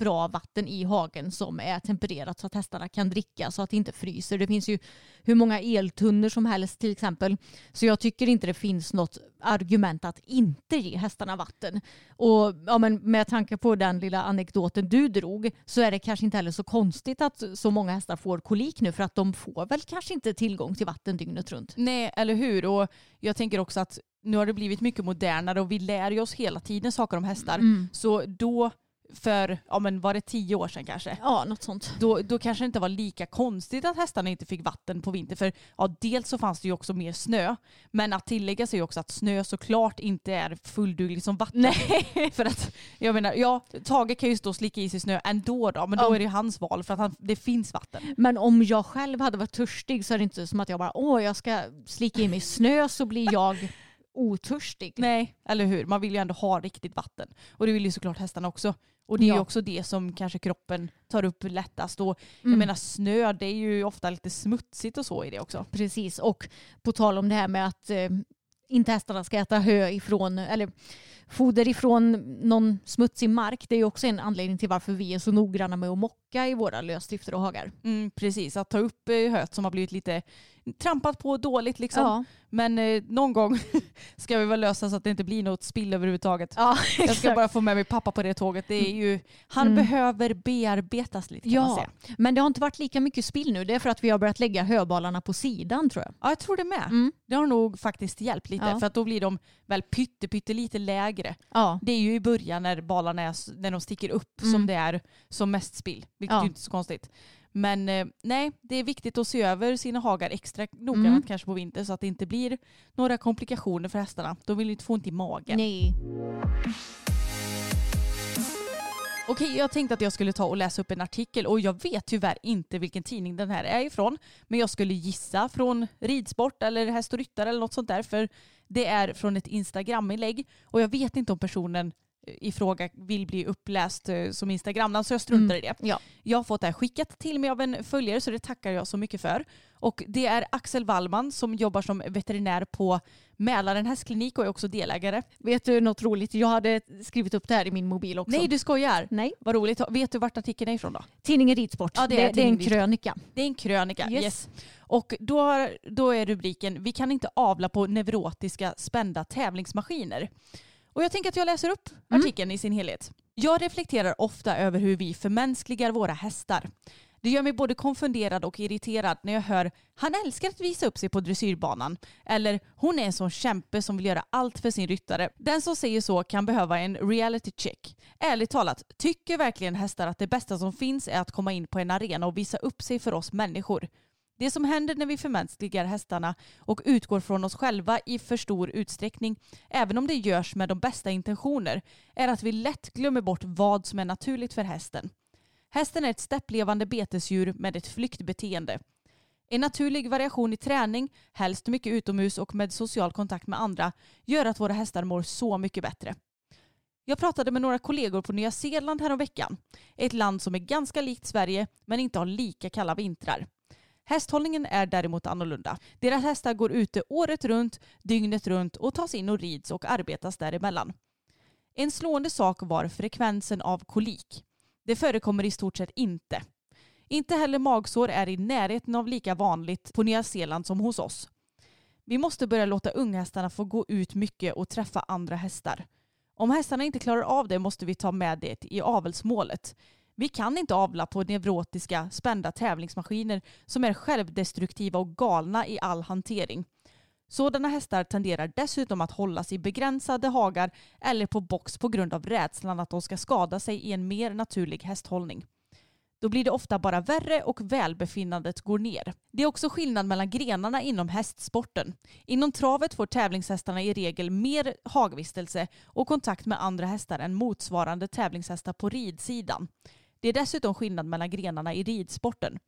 bra vatten i hagen som är tempererat så att hästarna kan dricka så att det inte fryser. Det finns ju hur många eltunnor som helst till exempel. Så jag tycker inte det finns något argument att inte ge hästarna vatten. Och ja, men med tanke på den lilla anekdoten du drog så är det kanske inte heller så konstigt att så många hästar får kolik nu för att de får väl kanske inte tillgång till vatten dygnet runt. Nej, eller hur? Och jag tänker också att nu har det blivit mycket modernare och vi lär ju oss hela tiden saker om hästar. Mm. Så då för, ja men var det tio år sedan kanske? Ja, något sånt. Då, då kanske det inte var lika konstigt att hästarna inte fick vatten på vintern. För ja, dels så fanns det ju också mer snö. Men att tillägga sig också att snö såklart inte är fullduglig som vatten. Nej. För att, jag menar, ja, Tage kan ju stå och slicka i sig snö ändå då, men då Ja. är det ju hans val för att han, det finns vatten. Men om jag själv hade varit törstig så är det inte som att jag bara åh jag ska slicka i mig snö så blir jag otörstig. Nej, eller hur? Man vill ju ändå ha riktigt vatten. Och det vill ju såklart hästarna också. Och det är ju Ja. också det som kanske kroppen tar upp lättast. Och jag Mm. menar snö, det är ju ofta lite smutsigt och så i det också. Precis och på tal om det här med att eh, inte hästarna ska äta hö ifrån eller foder ifrån någon smutsig mark. Det är också en anledning till varför vi är så noggranna med att mocka i våra lösdrifter och hagar. Mm, precis, att ta upp eh, höet som har blivit lite trampat på dåligt liksom. Ja, Men eh, någon gång ska vi väl lösa så att det inte blir något spill överhuvudtaget. ja Jag ska bara få med mig pappa på det tåget. Det är ju, han Mm. behöver bearbetas lite kan man Ja, säga. men det har inte varit lika mycket spill nu. Det är för att vi har börjat lägga höbalarna på sidan tror jag. Ja, jag tror det med. Mm. Det har nog faktiskt hjälpt lite för att då blir de väl pytte, pytte lite lägre. Ja, Det är ju i början när balarna är, när de sticker upp Mm. som det är som mest spill. Vilket Ja. ju inte är så konstigt. Men eh, nej, det är viktigt att se över sina hagar extra noggrant Mm. kanske på vinter så att det inte blir några komplikationer för hästarna. De vill ju inte få ont i magen. nej. Okej, jag tänkte att jag skulle ta och läsa upp en artikel och jag vet tyvärr inte vilken tidning den här är ifrån. Men jag skulle gissa från ridsport eller häst och ryttare eller något sånt där. För det är från ett Instagram-inlägg och jag vet inte om personen i fråga vill bli uppläst eh, som Instagramnamn så jag struntar i det. Ja. Jag har fått det här skickat till mig av en följare så det tackar jag så mycket för. Och det är Axel Wallman som jobbar som veterinär på Mälaren hästklinik och är också delägare. Vet du något roligt? Jag hade skrivit upp det här i min mobil också. Nej du skojar! Nej. Vad roligt. Vet du vart artikeln är ifrån då? Tidningen Ridsport. Ja, det det, är det, är en krönika. Det är en krönika. Yes. Yes. Och då, då är rubriken Vi kan inte avla på neurotiska spända tävlingsmaskiner. Och jag tänker att jag läser upp Mm. artikeln i sin helhet. Jag reflekterar ofta över hur vi förmänskligar våra hästar. Det gör mig både konfunderad och irriterad när jag hör han älskar att visa upp sig på dressyrbanan eller hon är en sån kämpe som vill göra allt för sin ryttare. Den som säger så kan behöva en reality check. Ärligt talat, tycker verkligen hästar att det bästa som finns är att komma in på en arena och visa upp sig för oss människor? Det som händer när vi förmänskligar hästarna och utgår från oss själva i för stor utsträckning, även om det görs med de bästa intentioner, är att vi lätt glömmer bort vad som är naturligt för hästen. Hästen är ett stäpplevande betesdjur med ett flyktbeteende. En naturlig variation i träning, helst mycket utomhus och med social kontakt med andra, gör att våra hästar mår så mycket bättre. Jag pratade med några kollegor på Nya Zeeland häromveckan. Ett land som är ganska likt Sverige men inte har lika kalla vintrar. Hästhållningen är däremot annorlunda. Deras hästar går ute året runt, dygnet runt och tas in och rids och arbetas däremellan. En slående sak var frekvensen av kolik. Det förekommer i stort sett inte. Inte heller magsår är i närheten av lika vanligt på Nya Zeeland som hos oss. Vi måste börja låta unghästarna få gå ut mycket och träffa andra hästar. Om hästarna inte klarar av det måste vi ta med det i avelsmålet. Vi kan inte avla på neurotiska, spända tävlingsmaskiner som är självdestruktiva och galna i all hantering. Sådana hästar tenderar dessutom att hållas i begränsade hagar eller på box på grund av rädslan att de ska skada sig i en mer naturlig hästhållning. Då blir det ofta bara värre och välbefinnandet går ner. Det är också skillnad mellan grenarna inom hästsporten. Inom travet får tävlingshästarna i regel mer hagvistelse och kontakt med andra hästar än motsvarande tävlingshästar på ridsidan. Det är dessutom skillnad mellan grenarna i ridsporten.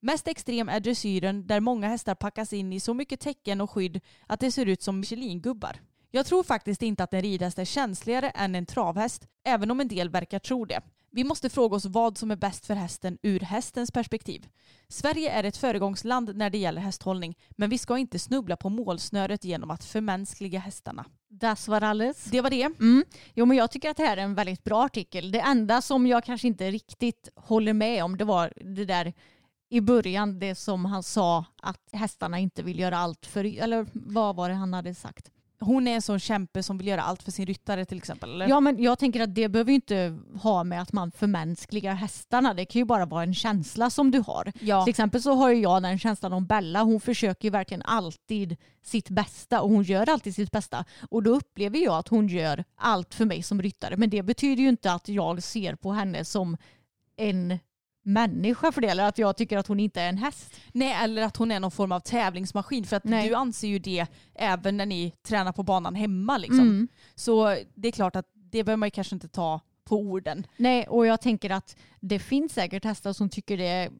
Mest extrem är dressyren där många hästar packas in i så mycket täcken och skydd att det ser ut som Michelin-gubbar. Jag tror faktiskt inte att en ridhäst är känsligare än en travhäst, även om en del verkar tro det. Vi måste fråga oss vad som är bäst för hästen ur hästens perspektiv. Sverige är ett föregångsland när det gäller hästhållning, men vi ska inte snubbla på målsnöret genom att förmänskliga hästarna. Das var alles. Det var det. Mm. Jo, men jag tycker att det här är en väldigt bra artikel. Det enda som jag kanske inte riktigt håller med om det var det där i början, det som han sa att hästarna inte vill göra allt för, eller vad var det han hade sagt? Hon är en sån kämpe som vill göra allt för sin ryttare till exempel. Eller? Ja, men jag tänker att det behöver ju inte ha med att man förmänskligar hästarna. Det kan ju bara vara en känsla som du har. Ja. Till exempel så har ju jag den känslan om Bella. Hon försöker ju verkligen alltid sitt bästa och hon gör alltid sitt bästa. Och då upplever jag att hon gör allt för mig som ryttare. Men det betyder ju inte att jag ser på henne som en människa för det eller att jag tycker att hon inte är en häst. Nej, eller att hon är någon form av tävlingsmaskin. För att Nej. du anser ju det även när ni tränar på banan hemma. Liksom. Mm. Så det är klart att det behöver man ju kanske inte ta på orden. Nej, och jag tänker att det finns säkert hästar som tycker det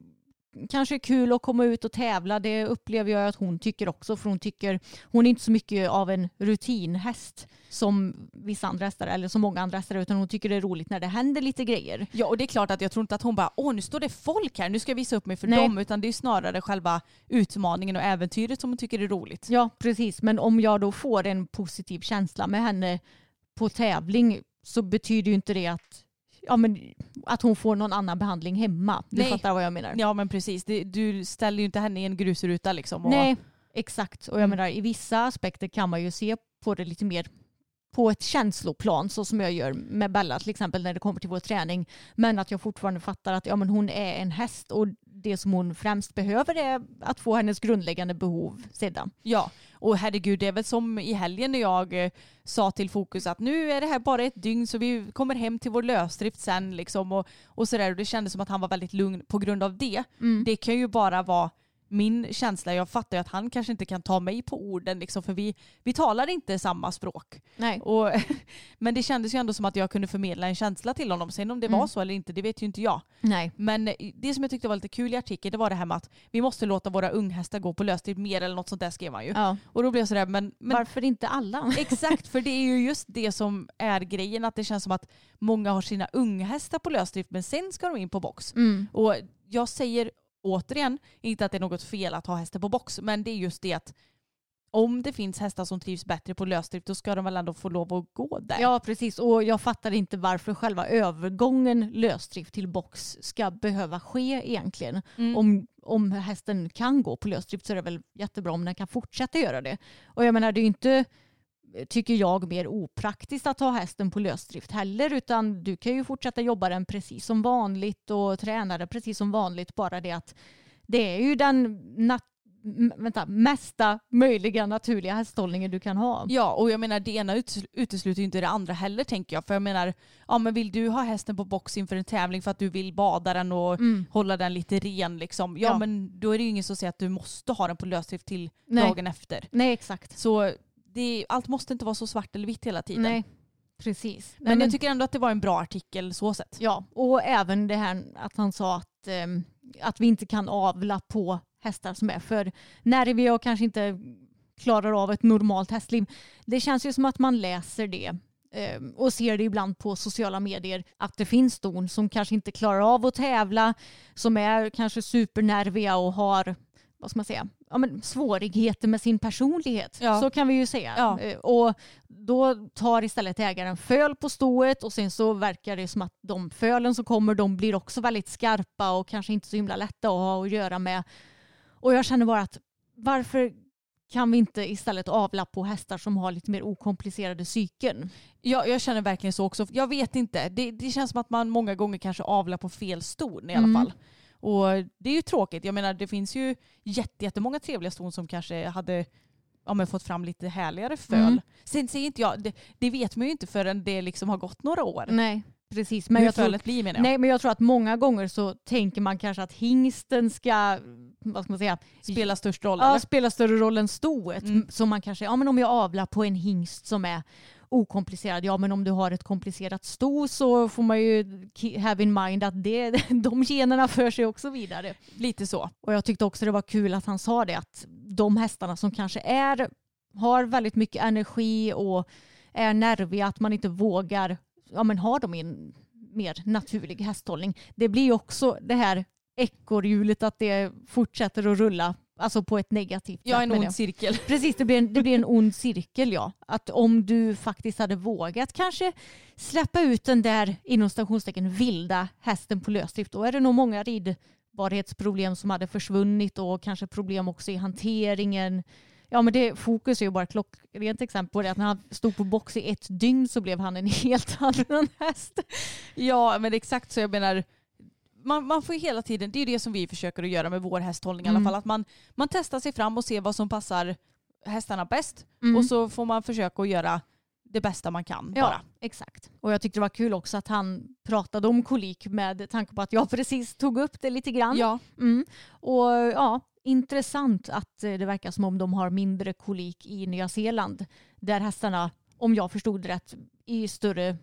kanske är kul att komma ut och tävla. Det upplever jag att hon tycker också. För hon tycker hon är inte så mycket av en rutinhäst som vissa andra hästar eller som många andra hästar utan hon tycker det är roligt när det händer lite grejer. Ja, och det är klart att jag tror inte att hon bara åh nu står det folk här, nu ska jag visa upp mig för Nej. dem. Utan det är snarare själva utmaningen och äventyret som hon tycker är roligt. Ja, precis. Men om jag då får en positiv känsla med henne på tävling så betyder ju inte det att, ja, men, att hon får någon annan behandling hemma. Du Nej. fattar vad jag menar. Ja men precis, det, du ställer ju inte henne i en grusruta liksom. Och, Nej, exakt. Och jag Mm. menar i vissa aspekter kan man ju se på det lite mer på ett känsloplan så som jag gör med Bella till exempel när det kommer till vår träning. Men att jag fortfarande fattar att ja, men hon är en häst och det som hon främst behöver är att få hennes grundläggande behov sedda. Ja, och herregud det är väl som i helgen när jag eh, sa till Fokus att nu är det här bara ett dygn så vi kommer hem till vår lösdrift sen liksom och, och sådär och det kändes som att han var väldigt lugn på grund av det. Mm. Det kan ju bara vara min känsla. Jag fattar ju att han kanske inte kan ta mig på orden liksom för vi, vi talar inte samma språk. Nej. Och, men det kändes ju ändå som att jag kunde förmedla en känsla till honom. Sen om det var Mm. så eller inte det vet ju inte jag. Nej. Men det som jag tyckte var lite kul i artikeln det var det här med att vi måste låta våra unghästar gå på lösdrift mer eller något sånt där skrev han ju. Ja. Och då blev jag sådär, men, men Varför inte alla? exakt för det är ju just det som är grejen att det känns som att många har sina unghästar på lösdrift men sen ska de in på box. Mm. Och jag säger återigen, inte att det är något fel att ha hästar på box men det är just det att om det finns hästar som trivs bättre på lösdrift då ska de väl ändå få lov att gå där. Ja precis och jag fattar inte varför själva övergången lösdrift till box ska behöva ske egentligen. Mm. Om, om hästen kan gå på lösdrift så är det väl jättebra om den kan fortsätta göra det. Och jag menar det är ju inte tycker jag mer opraktiskt att ha hästen på lösdrift heller utan du kan ju fortsätta jobba den precis som vanligt och träna den precis som vanligt bara det att det är ju den nat- vänta, mesta möjliga naturliga hästhållningen du kan ha. Ja, och jag menar det ena ut- utesluter ju inte det andra heller tänker jag. För jag menar, ja men vill du ha hästen på box inför en tävling för att du vill bada den och Mm. hålla den lite ren liksom. Ja, Ja. men då är det ju ingen som säger att du måste ha den på lösdrift till Nej. dagen efter. Nej exakt. Så det, allt måste inte vara så svart eller vitt hela tiden. Nej, precis. Men, jag tycker ändå att det var en bra artikel så sett. Ja, och även det här att han sa att, ehm, att vi inte kan avla på hästar som är för nerviga och kanske inte klarar av ett normalt hästliv. Det känns ju som att man läser det ehm, och ser det ibland på sociala medier att det finns ston som kanske inte klarar av att tävla, som är kanske supernerviga och har vad ska man säga, ja, men svårigheter med sin personlighet. Ja. Så kan vi ju säga. Ja. Eh, Och då tar istället ägaren föl på stoet och sen så verkar det som att de fölen som kommer de blir också väldigt skarpa och kanske inte så himla lätta att ha att göra med. Och jag känner bara att varför kan vi inte istället avla på hästar som har lite mer okomplicerade psyken? Ja, jag känner verkligen så också. Jag vet inte. Det, det känns som att man många gånger kanske avlar på fel ston i alla Mm. fall. Och det är ju tråkigt. Jag menar det finns ju jätte, jättemånga trevliga ston som kanske hade ja, men fått fram lite härligare föl. Mm. Sen säger inte jag, det, det vet man ju inte förrän det liksom har gått några år. Nej, precis. Men Hur jag tror, fölet blir menar jag. nej, men jag tror att många gånger så tänker man kanske att hingsten ska, vad ska man säga, Spelar störst roll ja, eller? spela större roll än stoet. Mm. Så man kanske, ja men om jag avlar på en hingst som är okomplicerad, ja men om du har ett komplicerat sto så får man ju have in mind att det, de generna för sig också vidare. Lite så. Och jag tyckte också det var kul att han sa det att de hästarna som kanske är, har väldigt mycket energi och är nerviga, att man inte vågar ja, men ha dem i en mer naturlig hästhållning. Det blir också det här ekorrhjulet att det fortsätter att rulla Alltså på ett negativt Ja, sätt en menar ond jag. cirkel. Precis, det blir, en, det blir en ond cirkel ja. Att om du faktiskt hade vågat kanske släppa ut den där inom stationstecken vilda hästen på lösdrift då är det nog många ridbarhetsproblem som hade försvunnit och kanske problem också i hanteringen. Ja men det, fokus är ju bara ett klockrent exempel på det att när han stod på box i ett dygn så blev han en helt annan häst. Ja, men exakt så jag menar man, man får ju hela tiden, det är ju det som vi försöker att göra med vår hästhållning i alla Mm. fall, att man, man testar sig fram och ser vad som passar hästarna bäst Mm. och så får man försöka att göra det bästa man kan Ja, bara. exakt. Och jag tyckte det var kul också att han pratade om kolik med tanke på att jag precis tog upp det lite grann. Ja, Mm. Och ja, intressant att det verkar som om de har mindre kolik i Nya Zeeland. Där hästarna, om jag förstod rätt, i större,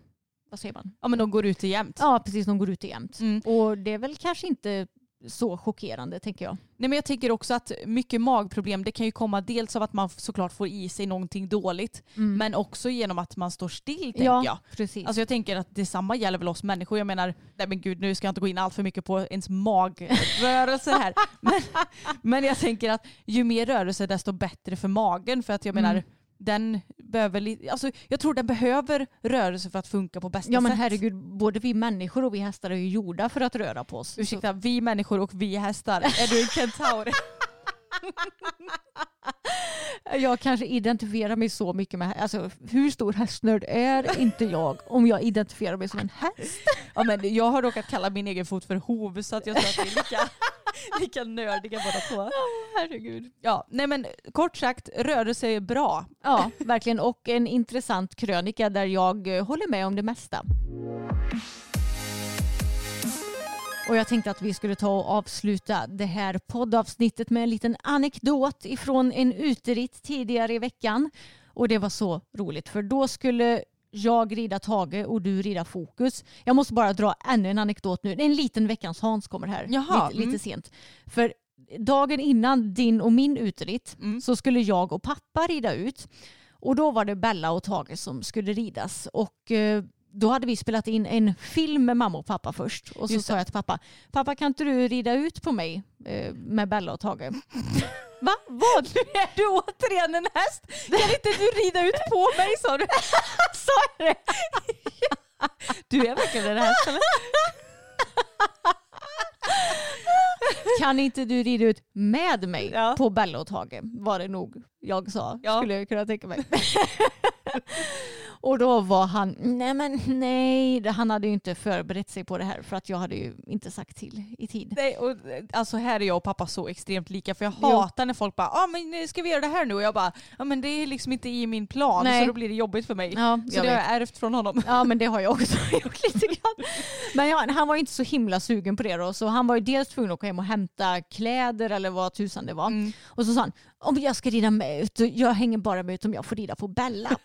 vad säger man? ja men de går ut jämt. Ja, precis, de går ut jämt. Mm. Och det är väl kanske inte så chockerande tänker jag. Nej, men jag tänker också att mycket magproblem det kan ju komma dels av att man såklart får i sig någonting dåligt Mm. men också genom att man står still tänker ja, jag. precis. Alltså jag tänker att detsamma gäller väl oss människor. Jag menar, nej men gud nu ska jag inte gå in allt för mycket på ens magrörelser här. men, men jag tänker att ju mer rörelse desto bättre för magen. För att jag menar, Mm. Den behöver alltså, jag tror den behöver rörelse för att funka på bästa ja men sätt. herregud, både vi människor och vi hästar är ju gjorda för att röra på oss. Ursäkta, vi människor och vi hästar. Är du en kentaur? Jag kanske identifierar mig så mycket med, alltså hur stor hästnörd är inte jag om jag identifierar mig som en häst? ja, men jag har råkat kalla min egen fot för hov så att jag tror att vi är lika, lika nördiga båda två. Herregud. Ja, nej men kort sagt, rörelse är bra. Ja, verkligen. Och en intressant krönika där jag eh, håller med om det mesta. Och jag tänkte att vi skulle ta och avsluta det här poddavsnittet med en liten anekdot ifrån en uteritt tidigare i veckan. Och det var så roligt för då skulle jag rida Tage och du rida Fokus. Jag måste bara dra ännu en anekdot nu. Det är en liten veckans Hans kommer här. Jaha, lite, lite mm. sent. För dagen innan din och min uteritt Mm. så skulle jag och pappa rida ut. Och då var det Bella och Tage som skulle ridas. Och eh, då hade vi spelat in en film med mamma och pappa först. Och så Just det. sa jag till pappa, pappa kan inte du rida ut på mig eh, med Bella och Tage? Va? Vad? Är du återigen en häst? Kan inte du rida ut på mig sa du? Sa jag det? Du är verkligen en häst eller? Kan inte du rida ut med mig Ja. på Bella och Tage? Var det nog jag sa, Ja. skulle jag kunna tänka mig. Och då var han, nej men nej, han hade ju inte förberett sig på det här för att jag hade ju inte sagt till i tid. Nej, och, alltså här är jag och pappa så extremt lika för jag Jo. hatar när folk bara ah, men eh, ska vi göra det här nu? Och jag bara ja men det är liksom inte i min plan Nej. så då blir det jobbigt för mig. Ja, så det har vet. jag ärvt från honom. Ja men det har jag också gjort lite grann. Men ja, han var inte så himla sugen på det då så han var ju dels tvungen att åka hem och hämta kläder eller vad tusan det var. Mm. Och så sa han, om jag ska rida med ut, jag hänger bara med ut om jag får rida på Bella.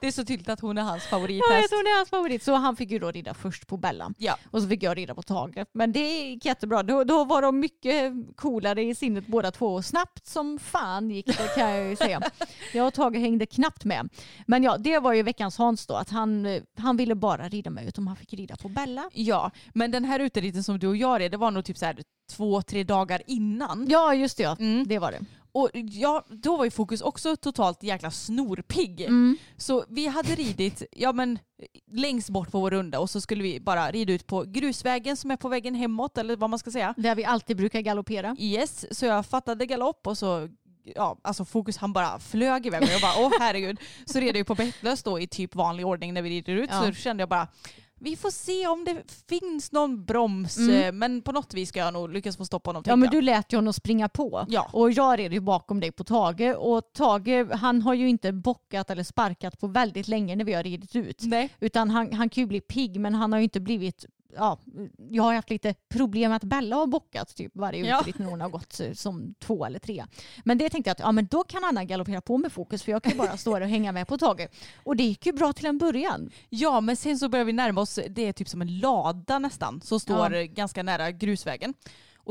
Det är så tydligt att hon är hans Ja, jag favorithäst. tror det är hans favorit. Så han fick ju då rida först på Bella. Ja. Och så fick jag rida på Tage. Men det gick jättebra. Då, då var de mycket coolare i sinnet båda två. Snabbt som fan gick det kan jag ju säga. Jag och Tage hängde knappt med. Men ja, det var ju veckans Hans då. Att han, han ville bara rida med ut om han fick rida på Bella. Ja, men den här uteritten som du och jag är, det var nog typ så här två, tre dagar innan. Ja, just det. Ja. Mm. Det var det. Och ja, då var ju fokus också totalt jäkla snorpigg. Mm. Så vi hade ridit ja, men, längst bort på vår runda och så skulle vi bara rida ut på grusvägen som är på vägen hemåt eller vad man ska säga. Där vi alltid brukar galoppera. Yes, så jag fattade galopp och så Ja, alltså fokus han bara flög iväg och jag bara åh herregud. Så red jag ju på bettlös då i typ vanlig ordning när vi rider ut Ja. så kände jag bara vi får se om det finns någon broms Mm. eh, men på något vis ska jag nog lyckas få stopp på honom. Ja men du lät ju honom springa på. Ja. Och jag red ju bakom dig på Tage och Tage han har ju inte bockat eller sparkat på väldigt länge när vi har ridit ut. Nej. Utan han, han kan ju bli pigg men han har ju inte blivit Ja, jag har haft lite problem med att Bella har bockat typ varje Ja. när hon har gått eh, som två eller tre. Men det tänkte jag att ja, men då kan Anna galoppera på med fokus för jag kan bara stå där och hänga med på Tage. Och det gick ju bra till en början. Ja men sen så börjar vi närma oss, det är typ som en lada nästan som står Ja. ganska nära grusvägen.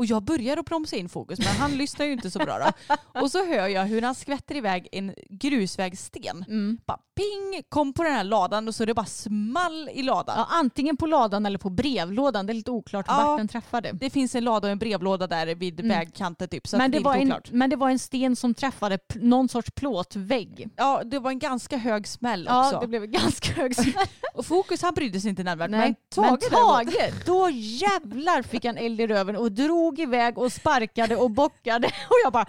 Och jag börjar att bromsa in fokus men han lyssnar ju inte så bra då. Och så hör jag hur han skvätter iväg en grusvägssten. Mm. Bara ping, kom på den här ladan och så det bara small i ladan. Ja, antingen på ladan eller på brevlådan. Det är lite oklart Ja. vart den träffade. Det finns en lada och en brevlåda där vid vägkanten typ. Så Mm. Men det, är var en, men det var en sten som träffade någon sorts plåtvägg. Ja, det var en ganska hög smäll Ja, också. det blev ganska hög smäll. Och Fokus han brydde sig inte. Nej, Men men Tage däremot- Tage, då jävlar fick han eld i röven och drog iväg och sparkade och bockade. Och jag bara,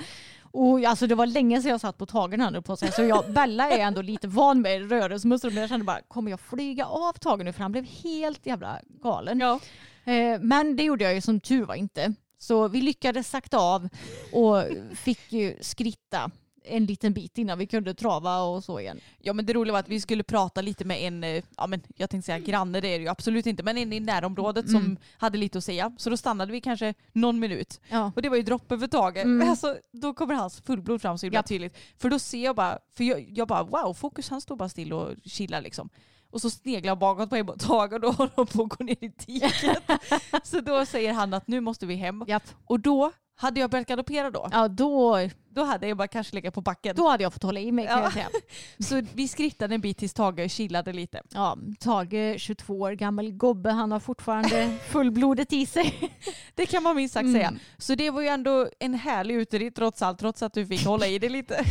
och alltså det var länge sedan jag satt på Tagen här nu på sig. Så jag, Bella är ändå lite van med rörelsemönster. Men jag kände bara, kommer jag flyga av Tage nu? För han blev helt jävla galen. Ja. Eh, men det gjorde jag ju som tur var inte. Så vi lyckades sakta av och fick ju skritta en liten bit innan vi kunde trava och så igen. Ja men det roliga var att vi skulle prata lite med en, eh, ja men jag tänkte säga granne, det är det ju absolut inte, men en i närområdet Mm. som hade lite att säga. Så då stannade vi kanske någon minut. Ja. Och det var ju droppen för Tage. Mm. Alltså, då kommer hans fullblod fram så himla Japp. tydligt. För då ser jag bara, för jag, jag bara wow, Fokus han står bara still och chillar liksom. Och så sneglar jag bakåt på Ebba och Tage och då håller de på att gå ner i diket. så då säger han att nu måste vi hem. Japp. Och då hade jag börjat galoppera då. Ja, då, Då hade jag bara kanske legat på backen. då hade jag fått hålla i mig kan Ja. jag säga. Så vi skrittade en bit tills Tage chillade lite. Ja, Tage, 22 år gammal gobbe, han har fortfarande fullblodet i sig. Det kan man minst sagt Mm. säga. Så det var ju ändå en härlig uteritt trots allt, trots att du fick hålla i det lite.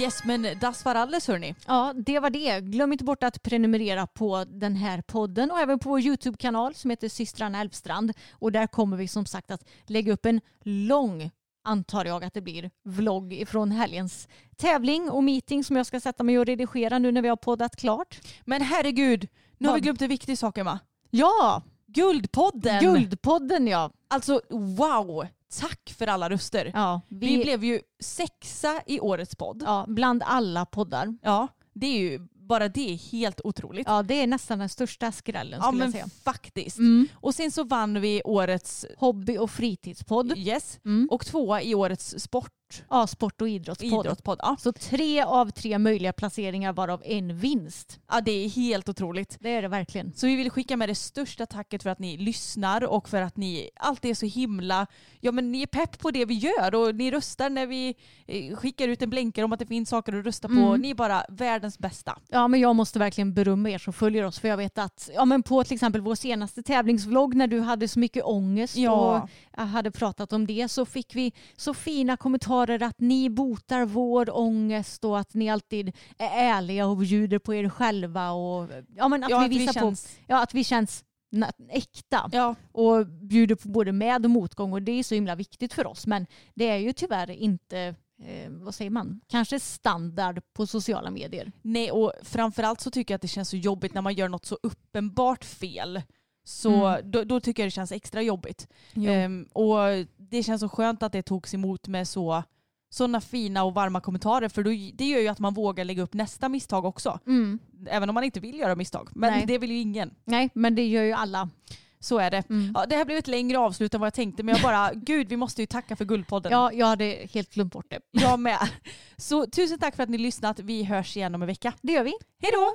Yes men Das war alles hörni. Ja, det var det. Glöm inte bort att prenumerera på den här podden och även på vår YouTube-kanal som heter Systrarna Älvstrand. Och där kommer vi som sagt att lägga upp en lång antar jag att det blir vlogg ifrån helgens tävling och meeting som jag ska sätta mig och redigera nu när vi har poddat klart. Men herregud, nu har vi glömt en viktig sak Emma. Ja, Guldpodden! Guldpodden ja. Alltså wow! Tack för alla röster. ja Vi, blev ju sexa i årets podd. ja, bland alla poddar. Ja, det är ju bara det är helt otroligt. Ja, det är nästan den största skrällen Ja skulle jag men säga. faktiskt. Mm. Och sen så vann vi årets Hobby och fritidspodd. Yes Mm. och tvåa i årets sport Ja, sport och idrottspodd. idrottspodd. Ja. Så tre av tre möjliga placeringar varav en vinst. ja, det är helt otroligt. Det är det verkligen. Så vi vill skicka med det största tacket för att ni lyssnar och för att ni alltid är så himla, ja men ni är pepp på det vi gör och ni röstar när vi eh, skickar ut en blänkare om att det finns saker att rösta på. Mm. Ni är bara världens bästa. Ja, men jag måste verkligen berömma er som följer oss för jag vet att ja, men på till exempel vår senaste tävlingsvlogg när du hade så mycket ångest Ja. och jag hade pratat om det så fick vi så fina kommentarer att ni botar vår ångest och att ni alltid är ärliga och bjuder på er själva och ja, men att ja, vi att vi visar känns, på ja, att vi känns äkta. Ja, och bjuder på både med och motgång och det är så himla viktigt för oss. Men det är ju tyvärr inte, eh, vad säger man, kanske standard på sociala medier. nej och framförallt så tycker jag att det känns så jobbigt när man gör något så uppenbart fel. Så Mm. då, då tycker jag det känns extra jobbigt. Ehm, och det känns så skönt att det togs emot med så sådana fina och varma kommentarer för då, det gör ju att man vågar lägga upp nästa misstag också. Mm. Även om man inte vill göra misstag. Men Nej. det vill ju ingen. Nej, men det gör ju alla. Så är det. Mm. Ja, det här blev ett längre avslut än vad jag tänkte men jag bara, gud vi måste ju tacka för Guldpodden. Ja, jag hade helt glömt bort det. Jag med. Så tusen tack för att ni lyssnat. Vi hörs igen om en vecka. Det gör vi. Hej då!